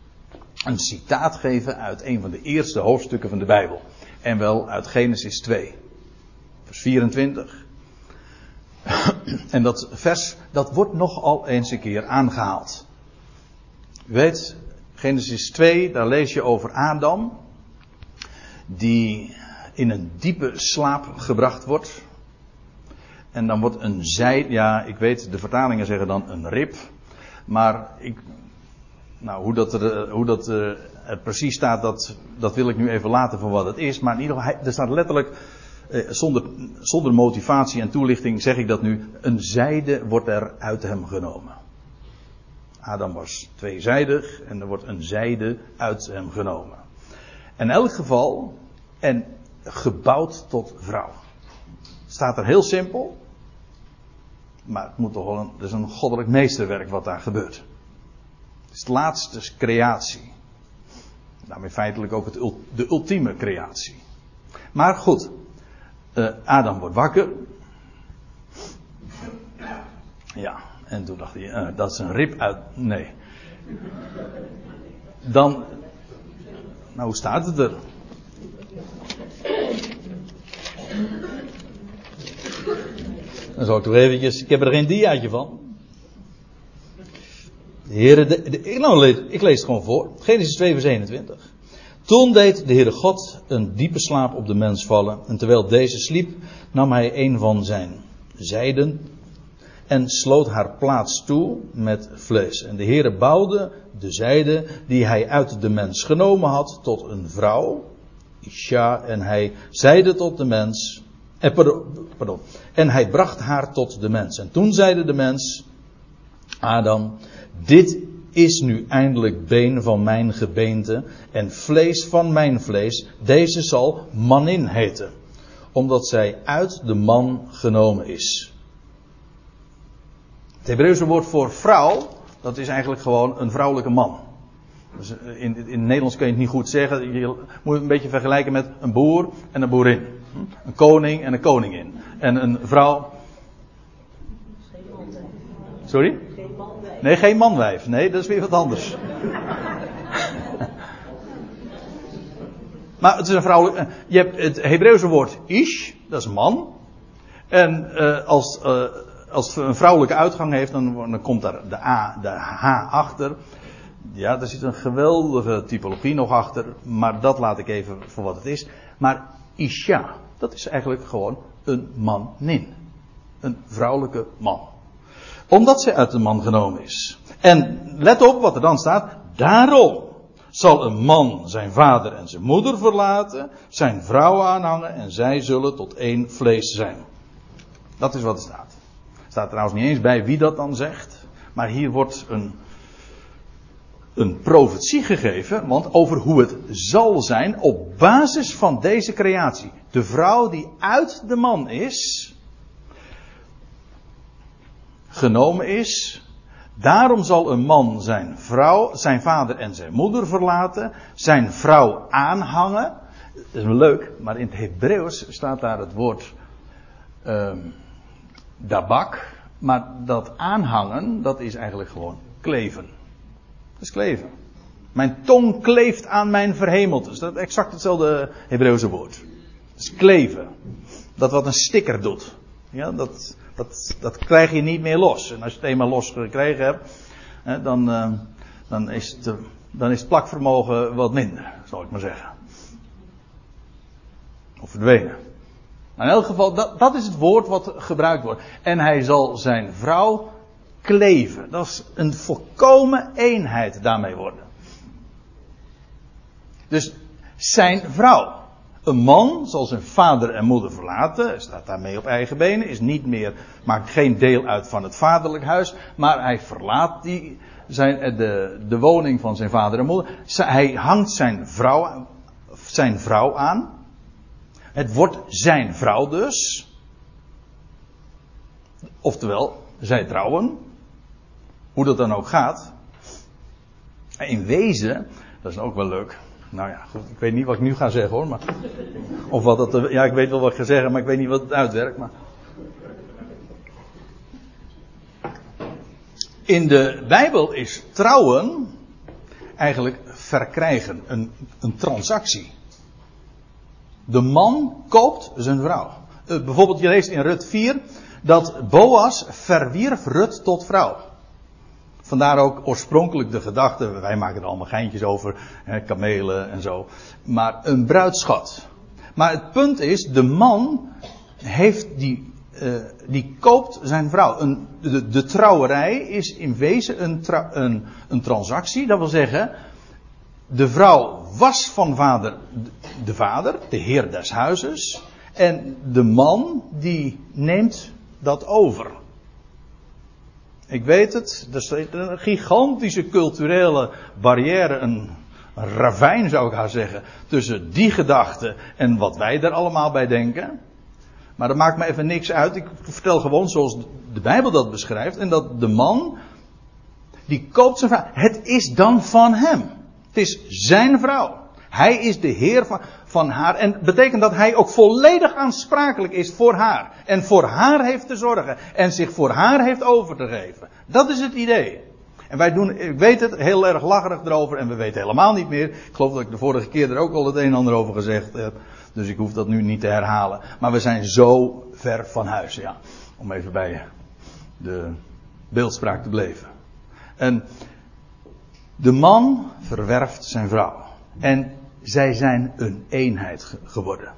een citaat geven uit een van de eerste hoofdstukken van de Bijbel. En wel uit Genesis 2, vers 24. En dat vers, dat wordt nogal eens een keer aangehaald. U weet, Genesis 2, daar lees je over Adam die in een diepe slaap gebracht wordt. En dan wordt een zij, ja, ik weet, de vertalingen zeggen dan een rib. Maar ik, nou, hoe dat, er, hoe dat er precies staat, dat, dat wil ik nu even laten voor wat het is. Maar in ieder geval, er staat letterlijk, eh, zonder, zonder motivatie en toelichting zeg ik dat nu, een zijde wordt er uit hem genomen. Adam was tweezijdig en er wordt een zijde uit hem genomen. In elk geval, en gebouwd tot vrouw. Staat er heel simpel. Maar het moet toch wel een, het is een goddelijk meesterwerk wat daar gebeurt. Het is de laatste creatie. Daarmee feitelijk ook het, de ultieme creatie. Maar goed, uh, Adam wordt wakker. Ja, en toen dacht hij, uh, dat is een rib uit. Nee. Dan, nou, hoe staat het er? Dan zal ik toch eventjes, ik heb er geen diaatje van. De Heere, de, ik, nou, ik lees het gewoon voor. Genesis 2 vers 21. Toen deed de Heere God een diepe slaap op de mens vallen. En terwijl deze sliep, nam hij een van zijn zijden en sloot haar plaats toe met vlees. En de Heere bouwde de zijde die hij uit de mens genomen had tot een vrouw. Isha, en hij zeide tot de mens, eh, pardon, en hij bracht haar tot de mens. En toen zeide de mens, Adam, dit is nu eindelijk been van mijn gebeente en vlees van mijn vlees. Deze zal manin heten, omdat zij uit de man genomen is. Het Hebreeuwse woord voor vrouw, dat is eigenlijk gewoon een vrouwelijke man. Dus in, in het Nederlands kun je het niet goed zeggen. Je moet het een beetje vergelijken met een boer en een boerin. Een koning en een koningin. En een vrouw. Sorry? Nee, geen manwijf. Nee, dat is weer wat anders. maar het is een vrouwelijk. Eh, je hebt het Hebreeuwse woord ish, dat is man. En uh, als, als het een vrouwelijke uitgang heeft, dan, komt daar de A, de H achter. Ja, er zit een geweldige typologie nog achter, maar dat laat ik even voor wat het is. Maar Isha. Dat is eigenlijk gewoon een manin. Een vrouwelijke man. Omdat zij uit de man genomen is. En let op wat er dan staat. Daarom zal een man zijn vader en zijn moeder verlaten, zijn vrouw aanhangen en zij zullen tot één vlees zijn. Dat is wat er staat. Staat trouwens niet eens bij wie dat dan zegt. Maar hier wordt een, een profetie gegeven, want over hoe het zal zijn op basis van deze creatie. De vrouw die uit de man is, genomen is, Daarom zal een man zijn vrouw, zijn vader en zijn moeder verlaten, zijn vrouw aanhangen. Dat is leuk, maar in het Hebreeuws staat daar het woord uh, dabak. Maar dat aanhangen, dat is eigenlijk gewoon kleven. Dat is kleven. Mijn tong kleeft aan mijn verhemelte. Dat is exact hetzelfde Hebreeuwse woord. Dat is kleven. Dat wat een sticker doet. Ja, dat, dat, dat krijg je niet meer los. En als je het eenmaal los gekregen hebt, hè, dan, uh, dan, is het, uh, dan is het plakvermogen wat minder, zal ik maar zeggen. Of verdwenen. Maar in elk geval, dat, dat is het woord wat gebruikt wordt. En hij zal zijn vrouw kleven. Dat is een volkomen eenheid daarmee worden. Dus zijn vrouw. Een man zal zijn vader en moeder verlaten, staat daarmee op eigen benen, is niet meer, maakt geen deel uit van het vaderlijk huis, maar hij verlaat die, zijn, eh, de, de woning van zijn vader en moeder. Hij hangt zijn vrouw, zijn vrouw aan. Het wordt zijn vrouw dus. Oftewel, zij trouwen. Hoe dat dan ook gaat. In wezen, dat is ook wel leuk. Nou ja, goed, ik weet niet wat ik nu ga zeggen hoor. Maar, of wat dat, ja, ik weet wel wat ik ga zeggen, maar ik weet niet wat het uitwerkt. Maar. In de Bijbel is trouwen eigenlijk verkrijgen, een, een transactie. De man koopt zijn vrouw. Uh, bijvoorbeeld, je leest in Rut 4 dat Boas verwierf Rut tot vrouw. Vandaar ook oorspronkelijk de gedachte, wij maken er allemaal geintjes over, hè, kamelen en zo. Maar een bruidschat. Maar het punt is, de man heeft die, uh, die koopt zijn vrouw. Een, de, trouwerij is in wezen een, een, een transactie. Dat wil zeggen, de vrouw was van vader de vader, de heer des huizes. En de man die neemt dat over. Ik weet het, er is een gigantische culturele barrière, een ravijn zou ik haar zeggen, tussen die gedachte en wat wij er allemaal bij denken. Maar dat maakt me even niks uit. Ik vertel gewoon zoals de Bijbel dat beschrijft. En dat de man, die koopt zijn vrouw. Het is dan van hem. Het is zijn vrouw. Hij is de Heer van, van haar. En betekent dat hij ook volledig aansprakelijk is voor haar. En voor haar heeft te zorgen. En zich voor haar heeft over te geven. Dat is het idee. En wij doen, ik weet het, heel erg lacherig erover. En we weten helemaal niet meer. Ik geloof dat ik de vorige keer er ook al het een en ander over gezegd heb. Dus ik hoef dat nu niet te herhalen. Maar we zijn zo ver van huis, ja. Om even bij de beeldspraak te blijven. En de man verwerft zijn vrouw. En zij zijn een eenheid geworden.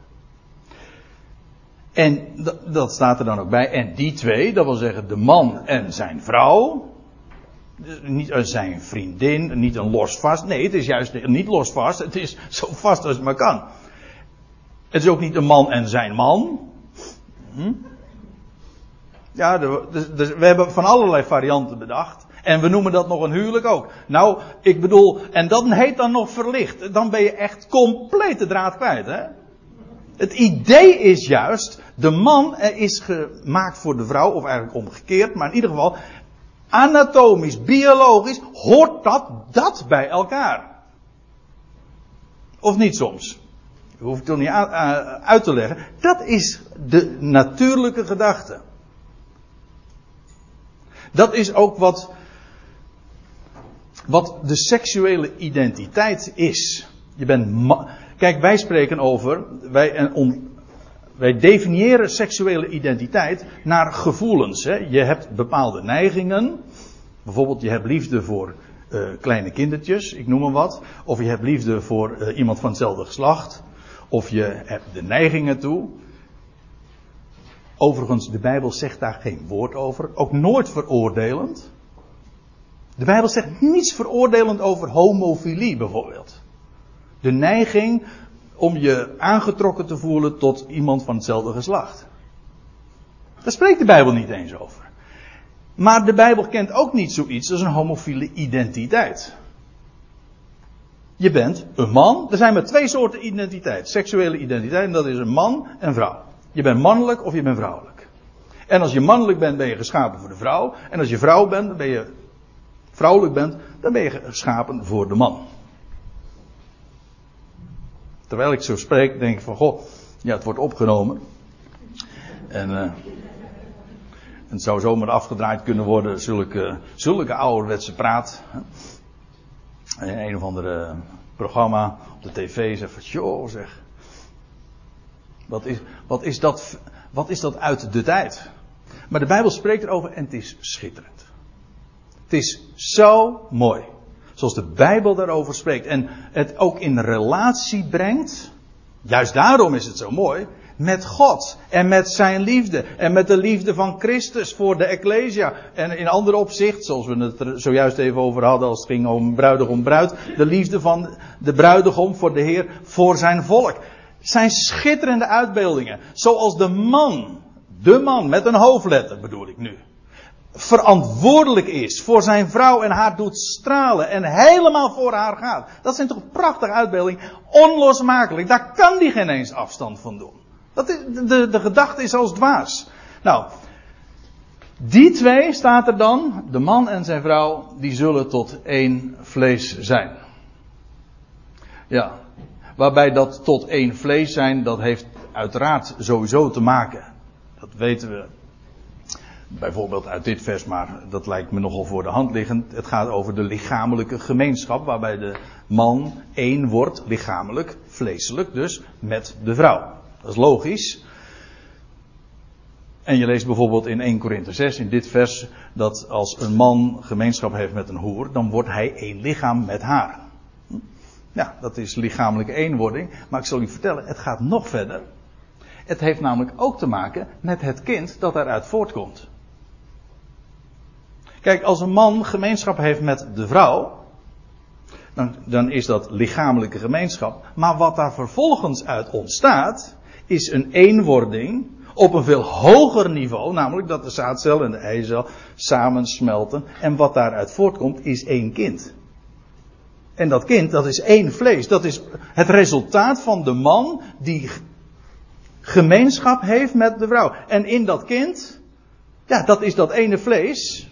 En dat staat er dan ook bij. En die twee, dat wil zeggen de man en zijn vrouw. Niet zijn vriendin, niet een losvast. Nee, het is juist niet losvast. Het is zo vast als het maar kan. Het is ook niet een man en zijn man. Hm? Ja, dus, dus we hebben van allerlei varianten bedacht. En we noemen dat nog een huwelijk ook. Nou, ik bedoel, en dat heet dan nog verlicht. Dan ben je echt compleet de draad kwijt, hè? Het idee is juist, de man is gemaakt voor de vrouw, of eigenlijk omgekeerd, maar in ieder geval, anatomisch, biologisch, hoort dat, dat bij elkaar. Of niet soms? Dat hoef ik toch niet uit te leggen. Dat is de natuurlijke gedachte. Dat is ook wat wat de seksuele identiteit is. Je bent. Kijk, wij spreken over. Wij, on, wij definiëren seksuele identiteit naar gevoelens. Hè. Je hebt bepaalde neigingen. Bijvoorbeeld, je hebt liefde voor uh, kleine kindertjes, ik noem maar wat. Of je hebt liefde voor uh, iemand van hetzelfde geslacht. of je hebt de neiging ertoe. Overigens, de Bijbel zegt daar geen woord over. Ook nooit veroordelend. De Bijbel zegt niets veroordelend over homofilie bijvoorbeeld. De neiging om je aangetrokken te voelen tot iemand van hetzelfde geslacht. Daar spreekt de Bijbel niet eens over. Maar de Bijbel kent ook niet zoiets als een homofiele identiteit. Je bent een man. Er zijn maar twee soorten identiteit. Seksuele identiteit. En dat is een man en vrouw. Je bent mannelijk of je bent vrouwelijk. En als je mannelijk bent, ben je geschapen voor de vrouw. En als je vrouw bent, dan ben je vrouwelijk bent, dan ben je geschapen voor de man. Terwijl ik zo spreek, denk ik van, goh, ja, het wordt opgenomen. En, uh, het zou zomaar afgedraaid kunnen worden, zulke, zulke ouderwetse praat. In een of andere programma op de tv zegt van, joh, zeg. Wat is, wat, is dat, wat is dat uit de tijd? Maar de Bijbel spreekt erover en het is schitterend. Het is zo mooi. Zoals de Bijbel daarover spreekt. En het ook in relatie brengt. Juist daarom is het zo mooi. Met God. En met zijn liefde. En met de liefde van Christus voor de Ecclesia. En in andere opzicht, zoals we het er zojuist even over hadden als het ging om bruidegom bruid. De liefde van de bruidegom voor de Heer, voor zijn volk. Zijn schitterende uitbeeldingen. Zoals de man. De man met een hoofdletter bedoel ik nu verantwoordelijk is voor zijn vrouw en haar doet stralen en helemaal voor haar gaat. Dat zijn toch prachtige uitbeeldingen. Onlosmakelijk. Daar kan die geen eens afstand van doen. Dat is, de, de gedachte is als dwaas. Nou, die twee staat er dan, de man en zijn vrouw, die zullen tot één vlees zijn. Ja, waarbij dat tot één vlees zijn, dat heeft uiteraard sowieso te maken. Dat weten we bijvoorbeeld uit dit vers, maar dat lijkt me nogal voor de hand liggend. Het gaat over de lichamelijke gemeenschap, waarbij de man één wordt, lichamelijk, vleeselijk dus, met de vrouw. Dat is logisch. En je leest bijvoorbeeld in 1 Korinthe 6, in dit vers, dat als een man gemeenschap heeft met een hoer, dan wordt hij één lichaam met haar. Ja, dat is lichamelijke eenwording. Maar ik zal u vertellen, het gaat nog verder. Het heeft namelijk ook te maken met het kind dat daaruit voortkomt. Kijk, als een man gemeenschap heeft met de vrouw, dan, dan is dat lichamelijke gemeenschap. Maar wat daar vervolgens uit ontstaat, is een eenwording op een veel hoger niveau, namelijk dat de zaadcel en de eicel samensmelten. En wat daaruit voortkomt, is één kind. En dat kind, dat is één vlees. Dat is het resultaat van de man die gemeenschap heeft met de vrouw. En in dat kind, ja, dat is dat ene vlees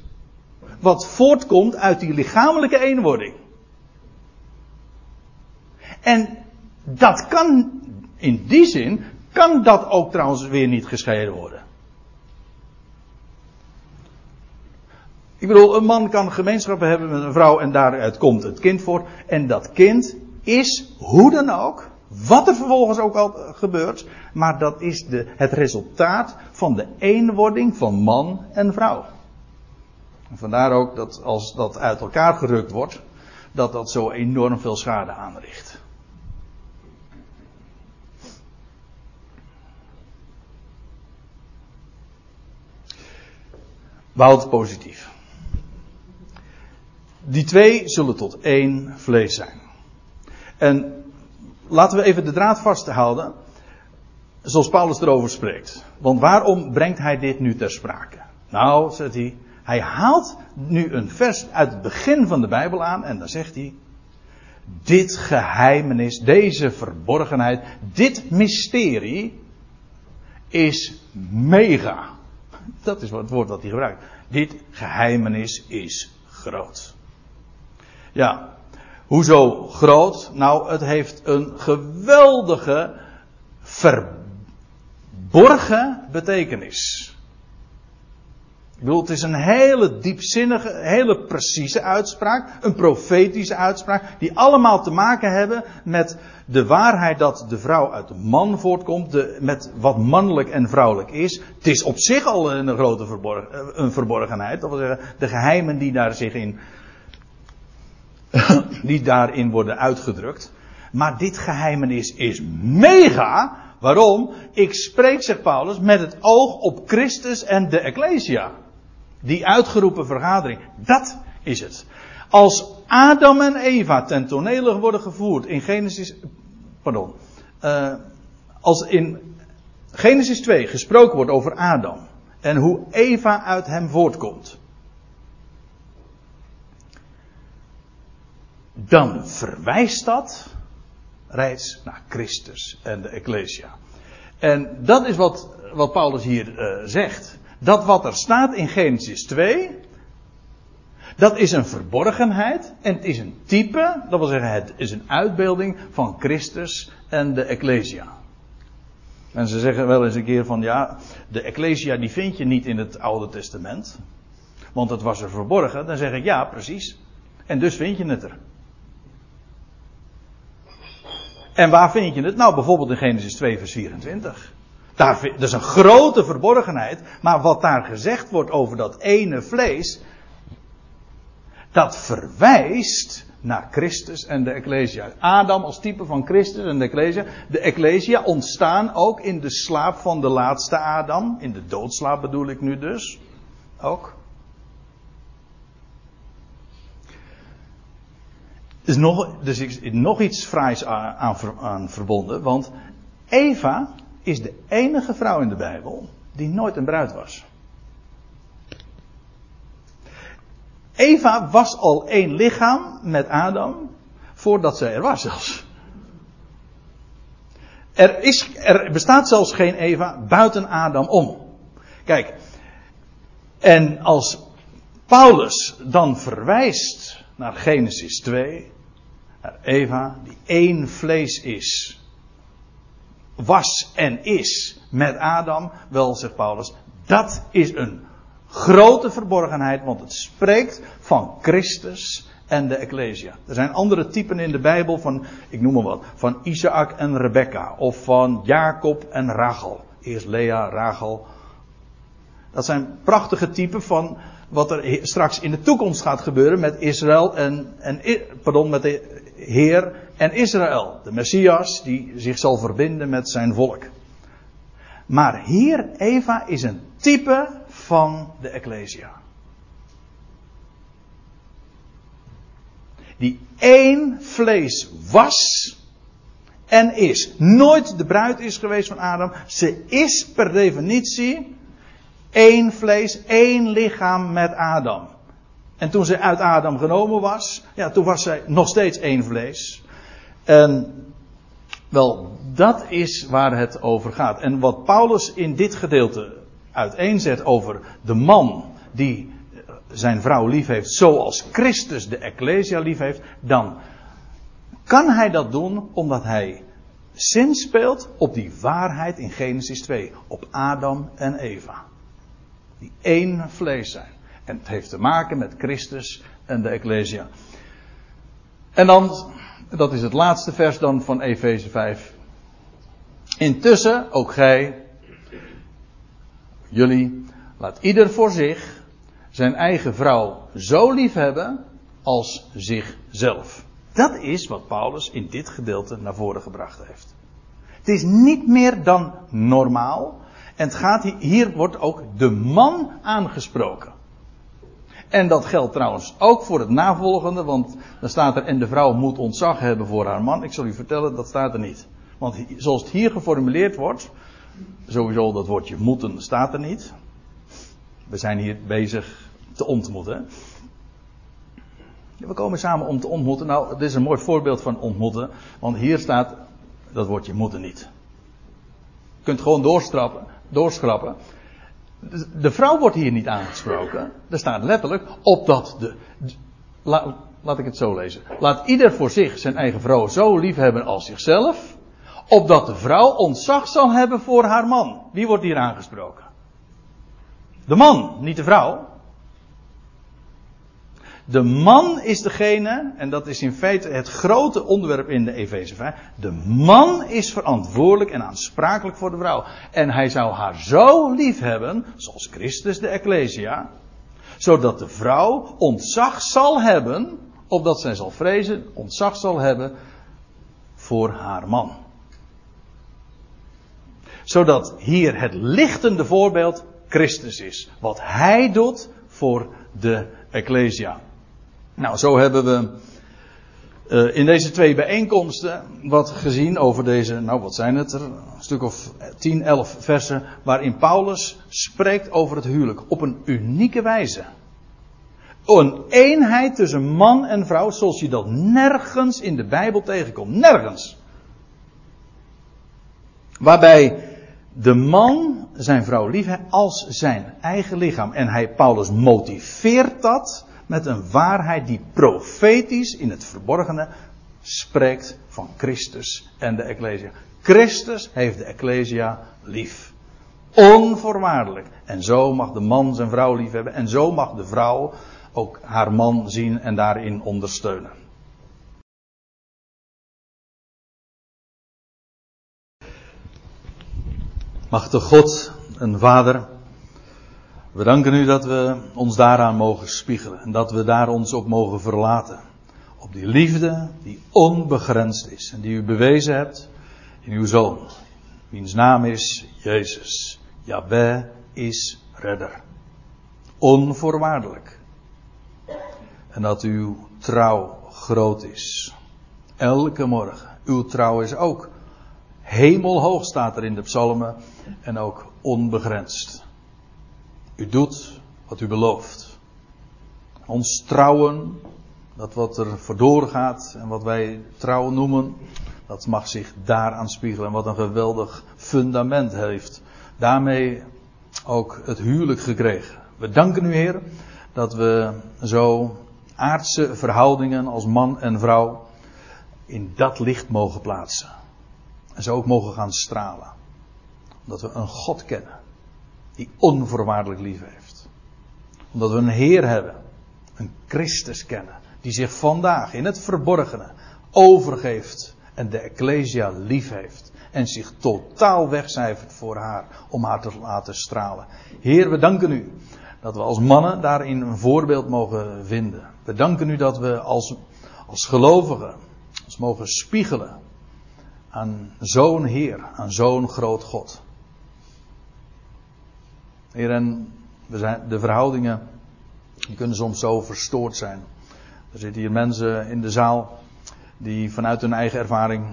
wat voortkomt uit die lichamelijke eenwording. En dat kan, in die zin, kan dat ook trouwens weer niet gescheiden worden. Ik bedoel, een man kan gemeenschappen hebben met een vrouw en daaruit komt het kind voort. En dat kind is, hoe dan ook, wat er vervolgens ook al gebeurt, maar dat is de, het resultaat van de eenwording van man en vrouw. Vandaar ook dat als dat uit elkaar gerukt wordt, dat dat zo enorm veel schade aanricht. Behoud positief. Die twee zullen tot één vlees zijn. En laten we even de draad vasthouden, zoals Paulus erover spreekt. Want waarom brengt hij dit nu ter sprake? Nou, zegt hij, hij haalt nu een vers uit het begin van de Bijbel aan en dan zegt hij: Dit geheimenis, deze verborgenheid, dit mysterie is mega. Dat is het woord dat hij gebruikt. Dit geheimenis is groot. Ja, hoezo groot? Nou, het heeft een geweldige verborgen betekenis. Ik bedoel, het is een hele diepzinnige, hele precieze uitspraak. Een profetische uitspraak. Die allemaal te maken hebben met de waarheid dat de vrouw uit de man voortkomt. De, met wat mannelijk en vrouwelijk is. Het is op zich al een grote verborgen, eh, een verborgenheid. Dat wil zeggen, de geheimen die daar zich in, die daarin worden uitgedrukt. Maar dit geheimenis is mega. Waarom? Ik spreek, zegt Paulus, met het oog op Christus en de Ecclesia. Die uitgeroepen vergadering. Dat is het. Als Adam en Eva ten tonele worden gevoerd in Genesis. Pardon. Uh, als in Genesis 2 gesproken wordt over Adam. En hoe Eva uit hem voortkomt. Dan verwijst dat reeds naar Christus en de Ecclesia. En dat is wat, wat Paulus hier uh, zegt. Dat wat er staat in Genesis 2, dat is een verborgenheid en het is een type, dat wil zeggen het is een uitbeelding van Christus en de Ecclesia. En ze zeggen wel eens een keer van ja, de Ecclesia die vind je niet in het Oude Testament, want het was er verborgen. Dan zeg ik ja, precies. En dus vind je het er. En waar vind je het? Nou, bijvoorbeeld in Genesis 2, vers 24. Daar, dat is een grote verborgenheid. Maar wat daar gezegd wordt over dat ene vlees. Dat verwijst naar Christus en de Ecclesia. Adam als type van Christus en de Ecclesia. De Ecclesia ontstaan ook in de slaap van de laatste Adam. In de doodslaap bedoel ik nu dus. Ook. is nog, dus is nog iets fraais aan, aan, verbonden. Want Eva is de enige vrouw in de Bijbel die nooit een bruid was. Eva was al één lichaam met Adam voordat zij er was zelfs. Er, is, er bestaat zelfs geen Eva buiten Adam om. Kijk, en als Paulus dan verwijst naar Genesis 2, Eva, die één vlees is, was en is met Adam, wel zegt Paulus, dat is een grote verborgenheid, want het spreekt van Christus en de Ecclesia. Er zijn andere typen in de Bijbel van, ik noem maar wat, van Isaac en Rebecca, of van Jacob en Rachel. Eerst Lea, Rachel. Dat zijn prachtige typen van wat er straks in de toekomst gaat gebeuren met Israël en, en pardon, met de Heer en Israël. De Messias die zich zal verbinden met zijn volk. Maar hier, Eva is een type van de Ecclesia. Die één vlees was en is. Nooit de bruid is geweest van Adam. Ze is per definitie één vlees, één lichaam met Adam. En toen zij uit Adam genomen was, ja, toen was zij nog steeds één vlees. En wel, dat is waar het over gaat. En wat Paulus in dit gedeelte uiteenzet over de man die zijn vrouw lief heeft, zoals Christus de Ecclesia lief heeft, dan kan hij dat doen omdat hij zin speelt op die waarheid in Genesis 2, op Adam en Eva. Die één vlees zijn. En het heeft te maken met Christus en de Ecclesia. En dan, dat is het laatste vers dan van Efeze 5. Intussen, ook gij, jullie, laat ieder voor zich zijn eigen vrouw zo lief hebben als zichzelf. Dat is wat Paulus in dit gedeelte naar voren gebracht heeft. Het is niet meer dan normaal. En het gaat hier, wordt ook de man aangesproken. En dat geldt trouwens ook voor het navolgende, want dan staat er en de vrouw moet ontzag hebben voor haar man. Ik zal u vertellen, dat staat er niet. Want zoals het hier geformuleerd wordt, sowieso dat woordje moeten staat er niet. We zijn hier bezig te ontmoeten. We komen samen om te ontmoeten. Nou, dit is een mooi voorbeeld van ontmoeten, want hier staat dat woordje moeten niet. Je kunt gewoon doorstrappen, doorschrappen de vrouw wordt hier niet aangesproken. Er staat letterlijk opdat de. laat ik het zo lezen. Laat ieder voor zich zijn eigen vrouw zo lief hebben als zichzelf. Opdat de vrouw ontzag zal hebben voor haar man. Wie wordt hier aangesproken? De man, niet de vrouw. De man is degene, en dat is in feite het grote onderwerp in de Efeze 5. De man is verantwoordelijk en aansprakelijk voor de vrouw. En hij zou haar zo lief hebben, zoals Christus de Ecclesia, zodat de vrouw ontzag zal hebben, opdat zij zal vrezen, ontzag zal hebben voor haar man. Zodat hier het lichtende voorbeeld Christus is. Wat hij doet voor de Ecclesia. Nou, zo hebben we uh, in deze twee bijeenkomsten wat gezien over deze, nou wat zijn het er, een stuk of 10, 11 versen, waarin Paulus spreekt over het huwelijk op een unieke wijze. Een eenheid tussen man en vrouw zoals je dat nergens in de Bijbel tegenkomt. Nergens. Waarbij de man zijn vrouw lief als zijn eigen lichaam. En hij, Paulus, motiveert dat met een waarheid die profetisch in het verborgene spreekt van Christus en de Ecclesia. Christus heeft de Ecclesia lief. Onvoorwaardelijk. En zo mag de man zijn vrouw lief hebben. En zo mag de vrouw ook haar man zien en daarin ondersteunen. Machtig God en Vader, we danken u dat we ons daaraan mogen spiegelen en dat we daar ons op mogen verlaten. Op die liefde die onbegrensd is en die u bewezen hebt in uw Zoon, wiens naam is Jezus. Yahweh is redder. Onvoorwaardelijk. En dat uw trouw groot is. Elke morgen. Uw trouw is ook hemelhoog staat er in de psalmen en ook onbegrensd. U doet wat u belooft. Ons trouwen, dat wat er verdoor gaat en wat wij trouw noemen, dat mag zich daaraan spiegelen. En wat een geweldig fundament heeft. Daarmee ook het huwelijk gekregen. We danken u, Heer, dat we zo aardse verhoudingen als man en vrouw in dat licht mogen plaatsen. En zo ook mogen gaan stralen. Omdat we een God kennen die onvoorwaardelijk lief heeft. Omdat we een Heer hebben, een Christus kennen, die zich vandaag in het verborgene overgeeft en de Ecclesia lief heeft. En zich totaal wegcijfert voor haar, om haar te laten stralen. Heer, we danken u dat we als mannen daarin een voorbeeld mogen vinden. We danken u dat we als, als gelovigen ons mogen spiegelen aan zo'n Heer, aan zo'n groot God. Heer, en we zijn, de verhoudingen die kunnen soms zo verstoord zijn. Er zitten hier mensen in de zaal die vanuit hun eigen ervaring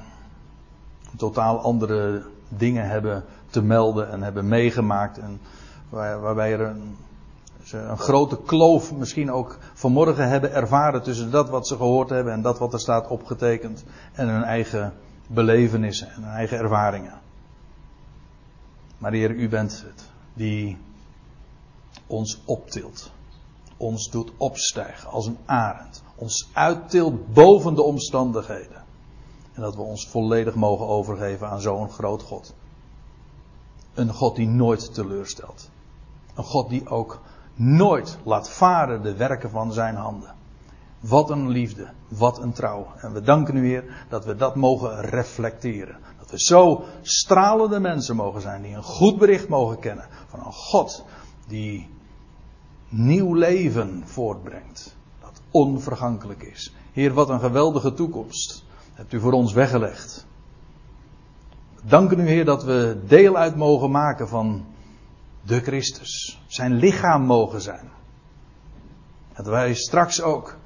totaal andere dingen hebben te melden en hebben meegemaakt. En waarbij er een, een grote kloof misschien ook vanmorgen hebben ervaren tussen dat wat ze gehoord hebben en dat wat er staat opgetekend en hun eigen belevenissen en hun eigen ervaringen. Maar Heer, u bent het die ons optilt. Ons doet opstijgen als een arend. Ons uittilt boven de omstandigheden. En dat we ons volledig mogen overgeven aan zo'n groot God. Een God die nooit teleurstelt. Een God die ook nooit laat varen de werken van zijn handen. Wat een liefde, wat een trouw. En we danken u Heer dat we dat mogen reflecteren. Dat we zo stralende mensen mogen zijn die een goed bericht mogen kennen van een God die nieuw leven voortbrengt. Dat onvergankelijk is. Heer, wat een geweldige toekomst hebt u voor ons weggelegd. Danken u, Heer, dat we deel uit mogen maken van de Christus. Zijn lichaam mogen zijn. Dat wij straks ook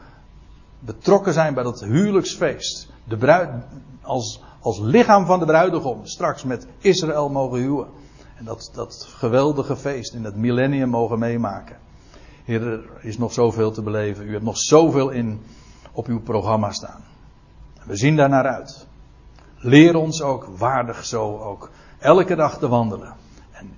betrokken zijn bij dat huwelijksfeest. De bruid, als, als lichaam van de bruidegom straks met Israël mogen huwen. En dat, dat geweldige feest in het millennium mogen meemaken. Heer, er is nog zoveel te beleven. U hebt nog zoveel in op uw programma staan. We zien daar naar uit. Leer ons ook waardig zo ook elke dag te wandelen. En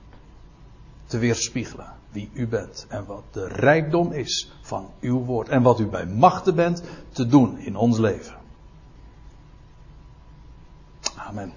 te weerspiegelen wie u bent. En wat de rijkdom is van uw woord. En wat u bij machten bent te doen in ons leven. Amen.